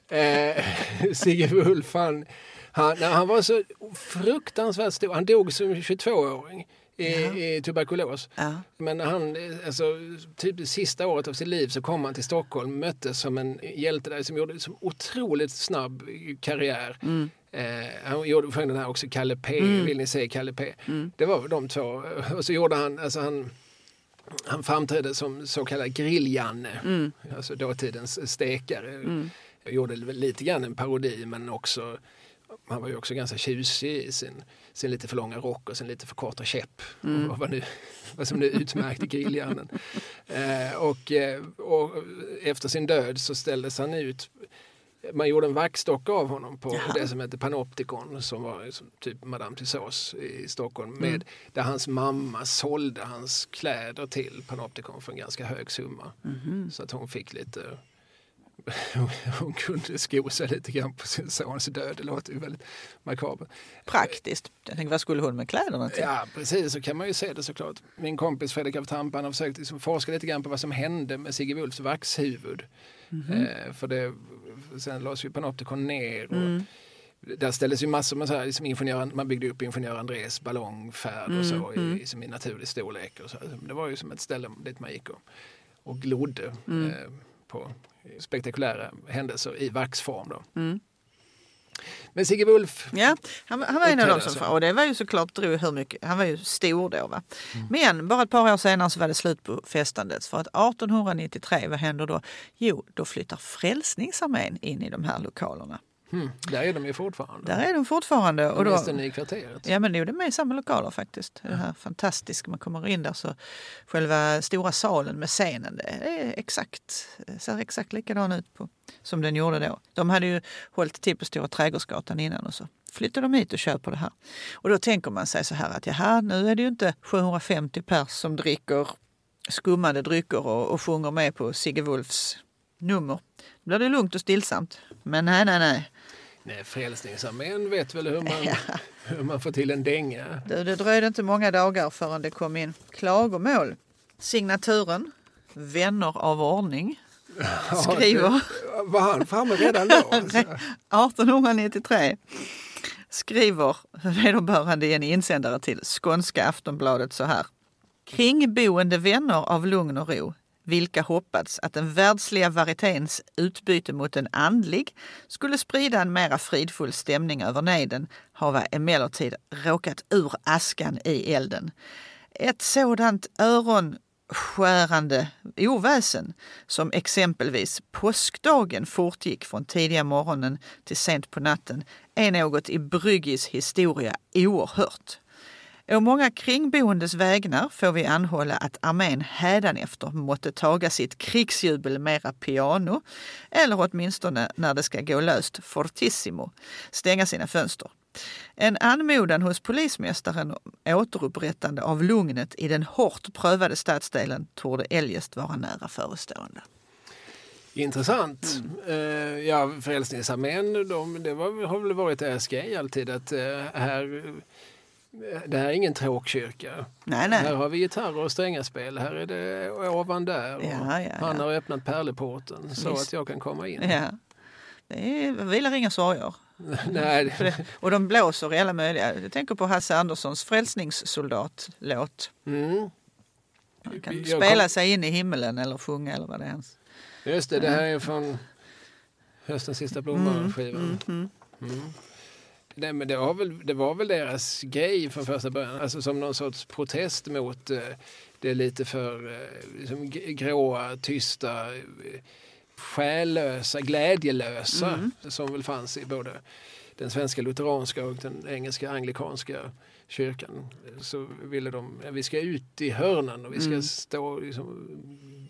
Eh, Sigge Wulf, han, han, han var så fruktansvärt stor. Han dog som 22-åring i, i tuberkulos. Men han, alltså, typ sista året av sitt liv så kom han till Stockholm, möttes som en hjälte där som gjorde som otroligt snabb karriär. Eh, han gjorde sjöng den här också, Kalle P. Vill ni se Kalle P? Det var de två. Och så gjorde han, alltså han han framträdde som så kallad grill-Janne, Mm. alltså dåtidens stekare. Jag gjorde lite grann en parodi men också han var ju också ganska tjusig i sin, sin lite för långa rock och sin lite för korta käpp. Mm. Och vad, nu, vad som nu utmärkte grillhjärnen. Eh, och, eh, och efter sin död så ställdes han ut man gjorde en vaxdocka av honom på Jaha. det som hette Panopticon som var som typ Madame Tussauds i Stockholm. Med, Mm. Där hans mamma sålde hans kläder till Panopticon för en ganska hög summa. Mhm. Så att hon fick lite hon kunde sko sig lite grann på sin sons död. Det låter ju väldigt makabert. Praktiskt. Jag tänkte, vad skulle hon med kläderna till? Ja, precis. Så kan man ju se det såklart. Min kompis Fredrik af Tampan har försökt liksom forska lite grann på vad som hände med Sigge Wulfs vaxhuvud. Eh, för det, sen lades ju Panopticon ner. Och Där ställdes ju massor med så här, liksom ingenjör, man byggde upp ingenjör Andrés ballongfärd och så i, som i naturlig storlek. Och så. Det var ju som ett ställe dit man gick och, och glodde eh, på spektakulära händelser i vaxform. Då. Mm. Men Sigge Wulf, Ja, han, han var en av dem som... alltså. Och det var ju såklart, drog hur mycket, han var ju stor då. Va? Mm. Men bara ett par år senare så var det slut på festandet. För att 1893, vad händer då? Jo, då flyttar Frälsningsarmén in i de här lokalerna. Hmm, där är de ju fortfarande. Där är de fortfarande. Och då, i kvarteret. Ja men det är med i samma lokaler faktiskt. Det här fantastiska, man kommer in där så själva stora salen med scenen, det är exakt, ser exakt likadan ut på, som den gjorde då. De hade ju hållit till på Stora Trädgårdsgatan innan och så flyttar de hit och köper det här. Och då tänker man sig så här att jaha, nu är det ju inte 750 pers som dricker skummade drycker och, och sjunger med på Sigge Wulfs nummer. Då blir det lugnt och stillsamt. Men nej, nej, nej. Nej, Frälsningsarmén vet väl hur man, hur man får till en dänga. Du, det dröjde inte många dagar förrän det kom in klagomål. Signaturen, Vänner av ordning, skriver Ja, det- var han framme redan då? Alltså. 1893 skriver vederbörande i en insändare till Skånska Aftonbladet så här. Kringboende vänner av lugn och ro vilka hoppats att den världsliga variténs utbyte mot en andlig skulle sprida en mera fridfull stämning över nejden hava emellertid råkat ur askan i elden. Ett sådant öronskärande oväsen som exempelvis påskdagen fortgick från tidiga morgonen till sent på natten är något i Bryggis historia oerhört. Å många kringboendes vägnar får vi anhålla att armén hädanefter måtte taga sitt krigsjubel mera piano eller åtminstone när det ska gå löst fortissimo stänga sina fönster. En anmodan hos polismästaren om återupprättande av lugnet i den hårt prövade stadsdelen torde eljest vara nära förestående. Intressant. Mm. Ja, Frälsningsarmén, de, det var, har väl varit deras grej alltid att eh, här, det här är ingen tråkkyrka. Nej, nej. Här har vi gitarrer och strängaspel. Här är det ovan där. Ja, ja, Han har öppnat pärleporten så Visst. att jag kan komma in. Ja. Det är, vilar inga sorger. Nej, och de blåser i alla möjliga... Jag tänker på Hasse Anderssons frälsningssoldat-låt. mm, Han kan Jag spela kom- sig in i himmelen eller sjunga eller vad det är. hans. just det, det här är från höstens sista blommor-skivan. Mm. Mm. Nej, men det, var väl, det var väl deras grej från första början, alltså som någon sorts protest mot eh, det lite för eh, liksom, gråa, tysta, eh, själlösa, glädjelösa som väl fanns i både den svenska lutheranska och den engelska anglikanska kyrkan. Så ville de, vi ska ut i hörnan och vi ska stå liksom,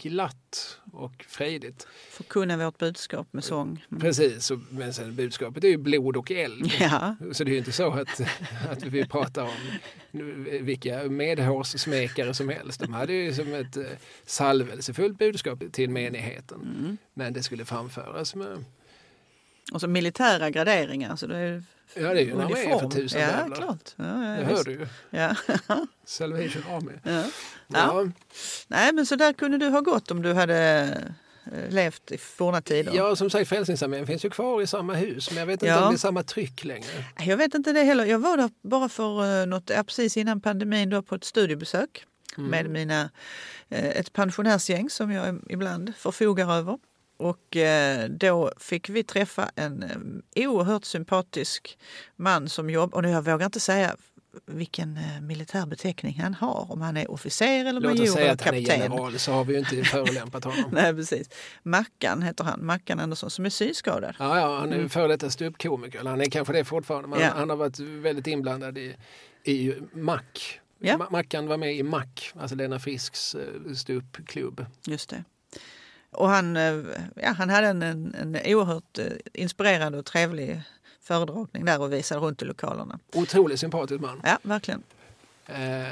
glatt och frejdigt. Förkunna vårt budskap med sång. Mm. Precis, och, men sen budskapet är ju blod och eld. Ja, Så det är ju inte så att, att vi pratar om vilka medhårssmekare som helst. De hade ju som ett eh, salvelsefullt budskap till menigheten. Men det skulle framföras med, och så militära graderingar. Så det är ja det är ju en armé för tusen Ja, jävlar. klart. Ja, ja, Det visst. hör du ju. Ja. Salvation Army. Ja. Ja. Nej, men så där kunde du ha gått om du hade eh, levt i forna tider. ja, som sagt Frälsningsarmén finns ju kvar i samma hus men jag vet inte Ja. om det är samma tryck längre. Jag vet inte det heller. Jag var där bara för eh, något, precis innan pandemin då, på ett studiebesök med mina, eh, ett pensionärsgäng som jag ibland förfogar över. Och eh, då fick vi träffa en eh, oerhört sympatisk man som jobbar, och jag vågar inte säga vilken eh, militär beteckning han har. Om han är officer eller Låt oss major säga eller att han är kapten. general så har vi ju inte förolämpat honom. Nej, precis. Mackan heter han, Mackan Andersson, som är synskadad. Ja, ja, han är ju före detta ståuppkomiker. Eller Han är kanske det fortfarande, men Ja. han har varit väldigt inblandad i, i Mac. Ja. Ma- Mackan var med i Mac, alltså Lena Frisks ståuppklubb. Just det. Och han, eh, ja, han hade en, en, en oerhört eh, inspirerande och trevlig föredragning där och visade runt i lokalerna. Otroligt sympatisk man. Ja, verkligen. Eh,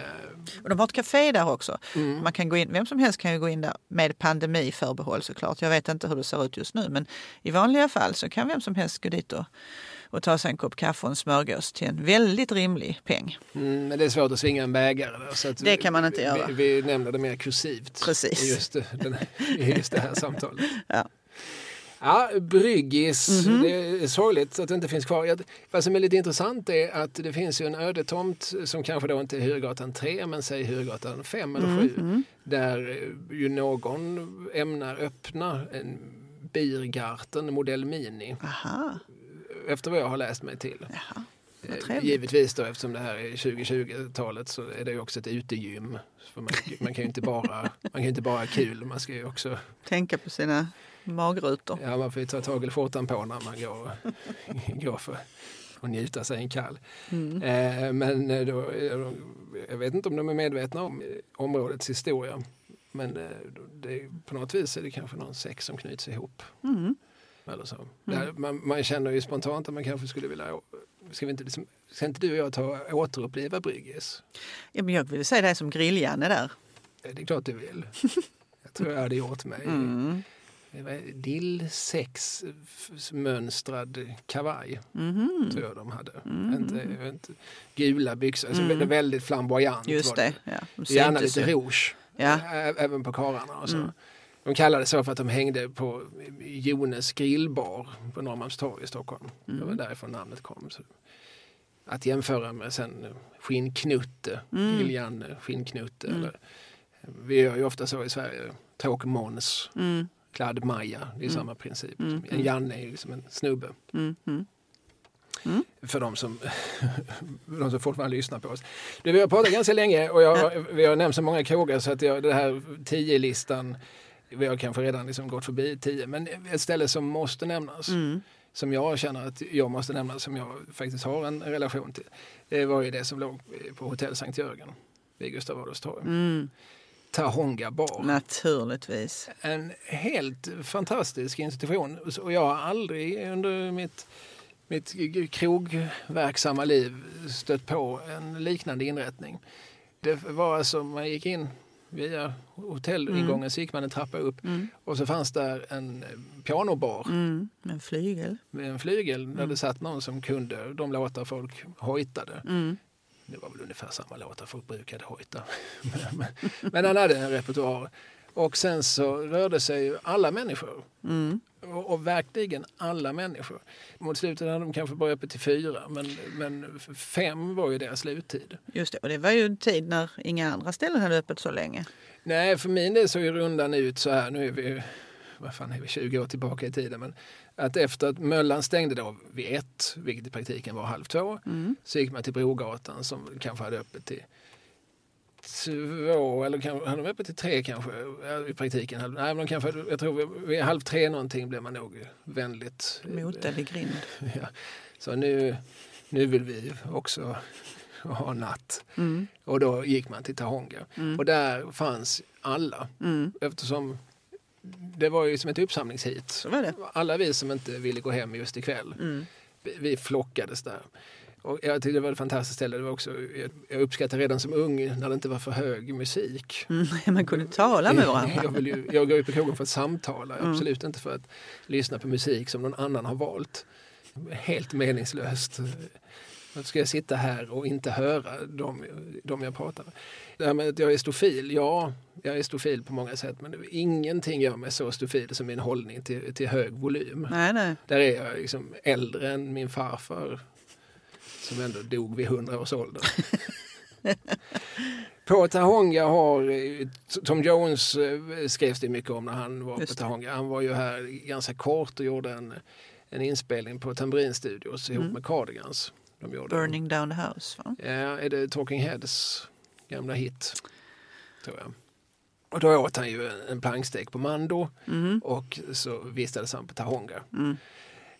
Och de har ett café där också. mm. Man kan gå in, vem som helst kan ju gå in där med pandemiförbehåll såklart. Jag vet inte hur det ser ut just nu men i vanliga fall så kan vem som helst gå dit och, och ta sig en kopp kaffe och en smörgås till en väldigt rimlig peng. Mm, men det är svårt att svinga en bägare. Så Det kan man inte vi, göra. Vi, vi nämner det mer kursivt Precis. i just, den, i just det här samtalet. Ja. Ja, Bryggis, Mhm. det är sorgligt att det inte finns kvar. Vad som är lite intressant är att det finns ju en ödetomt som kanske då inte är Hyrgatan 3 men säg Hyrgatan 5 eller 7 Mm. där eh, ju någon ämnar öppna en Biergarten modell Mini Aha, efter vad jag har läst mig till. jaha. Eh. Givetvis då eftersom det här är 2020-talet så är det ju också ett utegym. För man, man kan ju inte bara man kan inte bara ha kul, man ska ju också Tänka på sina magrutor. Ja, man får ju ta tag i skjortan på när man går, går för att njuta sig en kall. Mm. Eh, men eh, då, jag vet inte om de är medvetna om områdets historia. Men det, på något vis är det kanske någon sex som knyts ihop. Mm. Eller så. Där, man, man känner ju spontant att man kanske skulle vilja... Ska, vi inte, liksom, ska inte du och jag ta återuppliva Bryggis? Ja, men jag vill säga det som grilljanne där. Eh, Det är klart du vill. Jag tror jag hade gjort mig. Mm. Det var Dill 6 mönstrad kavaj. Mhm. tror jag de hade. Mm. Inte, inte, gula byxor, alltså Mm. väldigt flamboyant. Just var det. Ja, de Gärna lite ju. rouge, Ja. även på karlarna. Och så. Mm. De kallade det så för att de hängde på Jones grillbar på Norrmalmstorg i Stockholm. Det Mm. var därifrån namnet kom. Så. Att jämföra med sen skinnknutte, Mm. Gillian skinnknutte. Mm. Eller, vi gör ju ofta så i Sverige, tråk-Måns, Mm. kladd-Maja, det är Mm. samma princip. Mm. En Janne är ju liksom en snubbe. Mm. Mm. för de som, de som fortfarande lyssnar på oss. Du, vi har pratat ganska länge och jag, vi har nämnt så många krogar så att jag, det här 10-listan, vi har kanske redan liksom gått förbi 10, men ett ställe som måste nämnas, Mm. som jag känner att jag måste nämna, som jag faktiskt har en relation till, det var ju det som låg på Hotell Sankt Jörgen vid Gustav Adolfs torg. Mm. Tahonga bar. Naturligtvis. En helt fantastisk institution och jag har aldrig under mitt, mitt krogverksamma liv stött på en liknande inrättning. Det var alltså, man gick in via hotellingången så gick man en trappa upp Mm. och så fanns där en pianobar Mm. En flygel. med en flygel där det satt någon som kunde de låtar folk hojtade. Mm. Det var väl ungefär samma låtar folk brukade hojta. men, men, men han hade en repertoar. Och sen så rörde sig ju alla människor. Mm. Och, och verkligen alla människor. Mot slutet hade de kanske bara öppet till fyra, men, men fem var ju deras sluttid. Just det. Och det var ju en tid när inga andra ställen hade öppet så länge. Nej, för min del såg ju rundan ut så här, nu är vi, vad fan är vi, 20 år tillbaka i tiden, men att efter att Möllan stängde då vid ett, vilket i praktiken var halv två, Mm. så gick man till Brogatan som kanske hade öppet till två eller kanske, hade de öppet till tre kanske i praktiken. hade- Nej, men kanske, jag tror vid- halv tre någonting blev man nog vänligt Mot eller grind. Ja. Så nu, nu vill vi också ha natt. Mm. Och då gick man till Tahonga. Mm. Och där fanns alla. Mm. Eftersom det var ju som ett uppsamlingshit. Var. Alla vi som inte ville gå hem just ikväll, Mm. vi, vi flockades där. Och jag tyckte det var ett fantastiskt ställe. Det var också, jag, uppskattade redan som ung när det inte var för hög musik. Mm. Man kunde tala med varandra. Jag, ju, jag går ju på krogen för att samtala, Mm. absolut inte för att lyssna på musik som någon annan har valt. Helt meningslöst. Varför ska jag sitta här och inte höra dem, dem jag pratar med? Det här med att jag är stofil, ja, jag är stofil på många sätt men ingenting gör mig så stofil som min hållning till, till hög volym. Nej, nej. Där är jag liksom äldre än min farfar som ändå dog vid 100 års ålder. På Tahonga har, eh, Tom Jones eh, skrevs det mycket om när han var på. Tahonga. Han var ju här ganska kort och gjorde en, en inspelning på Tambrin Studios ihop Mm. med Cardigans. De gjorde. Burning down the house. Va? Ja, är det Talking Heads gamla hit, tror jag. Och då åt han ju en plankstek på Mando Mm. och så vistades han på Tahonga. Mm.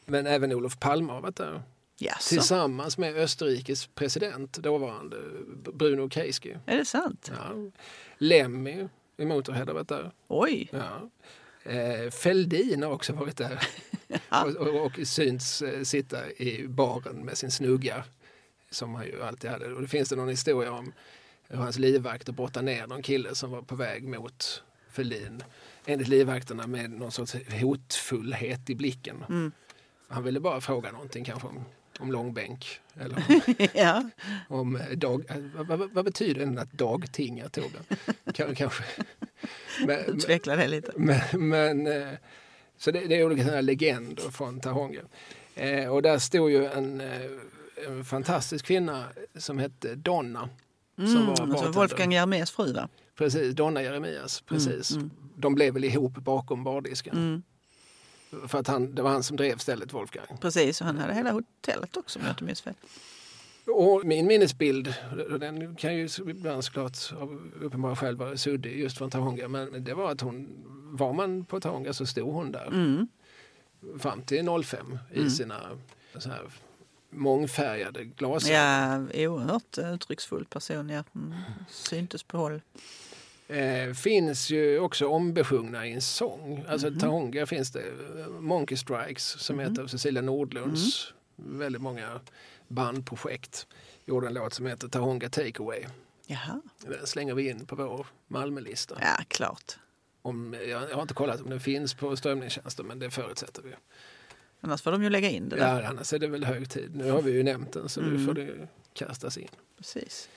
Men även Olof Palme har varit där Jaså, tillsammans med Österrikes president, dåvarande Bruno Kreisky. är det sant? Ja. Lemmy i Motorhead har varit där. Oj, Ja. Eh, Fälldin har också varit där Ja. och, och, och synts eh, sitta i baren med sin snugga som han ju alltid hade. Och det finns det någon historia om hur hans livvakter brottade ner någon kille som var på väg mot Fälldin. Enligt livvakterna med någon sorts hotfullhet i blicken. Mm. Han ville bara fråga någonting kanske om, om långbänk eller ja. om dag... Vad, vad, betyder det att dagtinga Torbjörn? Kan- Kanske. Men, Utveckla det lite. men, men, eh, så det, det är olika sådana legender från Tahonga. Eh, och där stod ju en, eh, en fantastisk kvinna som hette Donna. Mm, Som var alltså. Wolfgang Jermés fru va? Precis, Donna Jeremias. Precis. Mm, De blev väl ihop bakom bardisken. Mm, För att han, det var han som drev stället, Wolfgang. precis, och han hade hela hotellet också om jag inte minns fel. Och min minnesbild, den kan ju ibland såklart av uppenbara skäl vara suddig just från Tahonga, men det var att hon, var man på Tahonga så stod hon där Mm. fram till 05 i sina så här mångfärgade glasögon. Ja, oerhört uttrycksfull person. Ja. Mm. Syntes på håll. Eh, finns ju också ombesjungna i en sång. Alltså Tahonga finns det Monkey Strikes som heter Cecilia Nordlunds väldigt många bandprojekt. Gjorde en låt som heter Tahonga Takeaway. Jaha, Den slänger vi in på vår Malmölista. ja klart. Om, jag, har inte kollat om den finns på strömningstjänsten men det förutsätter vi. Annars får de ju lägga in det där. Ja, annars är det väl hög tid. Nu har vi ju nämnt den så nu Mm. får det kastas in. Precis.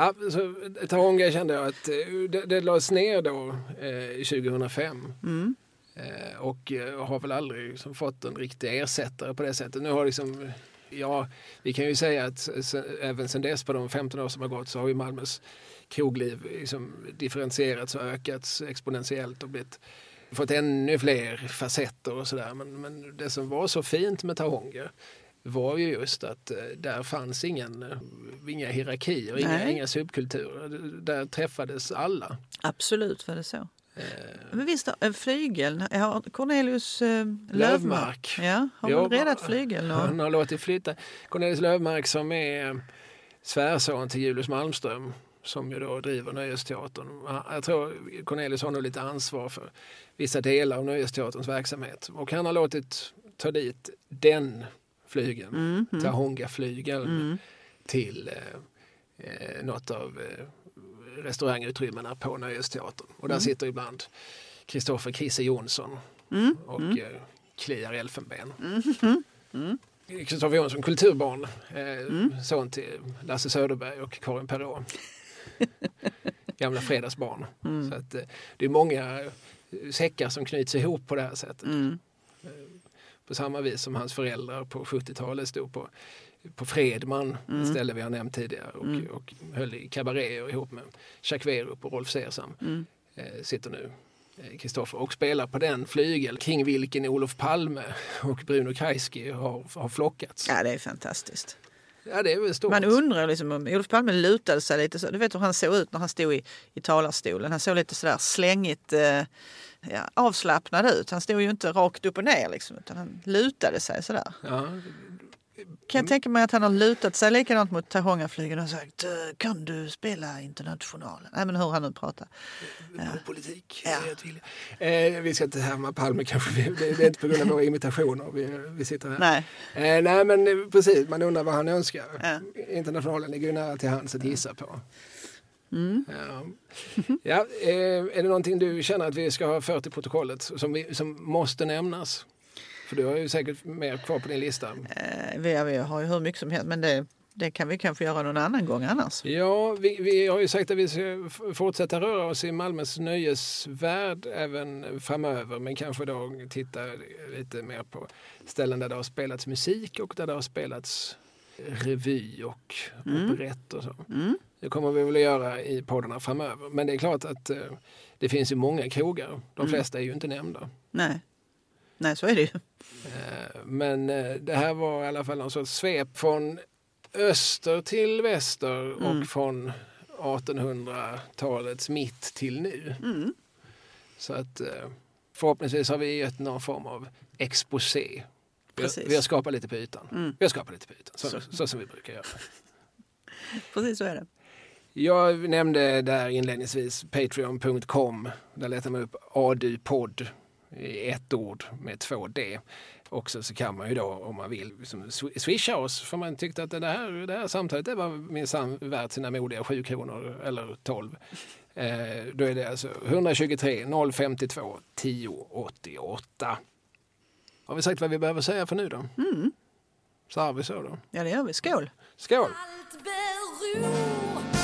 Ja, så Tahonga kände jag att eh, det, det lades ner då eh, 2005. Mm. Eh, och har väl aldrig liksom, fått en riktig ersättare på det sättet. Nu har liksom, ja, vi kan ju säga att se, även sen dess på de 15 år som har gått så har ju Malmös krogliv liksom differentierats och ökats exponentiellt och blivit, fått ännu fler facetter och sådär. Men, men det som var så fint med Tahonga var ju just att eh, där fanns ingen, eh, inga hierarkier, inga, Nej. inga subkulturer. Där träffades alla. Absolut var det så. Eh, Men visst, flygeln, har Cornelius eh, Lövmark. Ja, har man räddat flygeln? Och, Han har låtit flytta. Cornelis Lövmark som är svärson till Julius Malmström som ju då driver Nöjesteatern. Jag tror Cornelis har nog lite ansvar för vissa delar av Nöjesteaterns verksamhet. Och han har låtit ta dit den flygeln, Mm, mm. Tahonga-flygeln, Mm. till eh, eh, något av eh, restaurangutrymmena på Nöjesteatern. Och där sitter ibland Kristoffer Kisse Jonsson Mm. och Mm. eh, kliar elfenben. Mhm. Mm. Kristoffer Jonsson, kulturbarn, eh, Mm. son till Lasse Söderberg och Karin Perrault. Gamla fredagsbarn. Mm. Så att, eh, det är många eh, säckar som knyts ihop på det här sättet. På samma vis som hans föräldrar på 70-talet stod på, på Fredman, Mm. ställe vi har nämnt tidigare, och, Mm. och höll i kabaréer ihop med Jacques Werup och Rolf Sesam. Mm. Eh, sitter nu eh, Kristoffer och spelar på den flygel kring vilken Olof Palme och Bruno Kreisky har, har flockats. Ja, det är fantastiskt. Ja, det är väl stort. Man undrar liksom om Olof Palme lutade sig lite så. Du vet hur han såg ut när han stod i, i talarstolen. Han såg lite sådär slängigt eh, ja, avslappnad ut. Han stod ju inte rakt upp och ner liksom, utan han lutade sig sådär. Ja, Kan jag tänka mig att han har lutat sig likadant mot Tahongaflygen och sagt "Eh, kan du spela Internationalen? Nej men hur han nu pratar. vår politik. Ja. Eh, vi ska inte härma Palme kanske. Det, det är inte på grund av våra imitationer vi, vi sitter här. Nej. Eh, nej men eh, precis, man undrar vad han önskar. Ja. Internationalen ligger ju nära till hands att gissa på. Mm. Ja. Ja, eh, är det någonting du känner att vi ska ha fört i protokollet som, vi, som måste nämnas? För du har ju säkert mer kvar på din lista. Eh, vi, vi har ju hur mycket som helst men det, det kan vi kanske göra någon annan gång annars. Ja, vi, vi har ju sagt att vi ska fortsätta röra oss i Malmös nöjesvärld även framöver. Men kanske då titta lite mer på ställen där det har spelats musik och där det har spelats revy och Mm. operett och så. Mm. Det kommer vi väl att göra i poddarna framöver. Men det är klart att eh, det finns ju många krogar. De Mm. flesta är ju inte nämnda. Nej. Nej, så är det ju. Eh, Men eh, det här var i alla fall någon sorts svep från öster till väster och från 1800-talets mitt till nu. Mm. Så att eh, förhoppningsvis har vi gett någon form av exposé. Vi har, Precis. vi har skapat lite på ytan. Mm. Vi har skapat lite på ytan, så, Så. så. som vi brukar göra. Precis så är det. Jag nämnde där inledningsvis patreon.com. Där letar man upp ADU-podd ett ord med två D. Också så kan man ju då om man vill liksom swi- swisha oss för man tyckte att det här, det här samtalet det var minsann värt sina modiga 7 kronor eller 12. Eh, då är det alltså 123 052 10 88. Har vi sagt vad vi behöver säga för nu då? Så har vi så då. Ja, det gör vi. Skål! Skål! Allt beror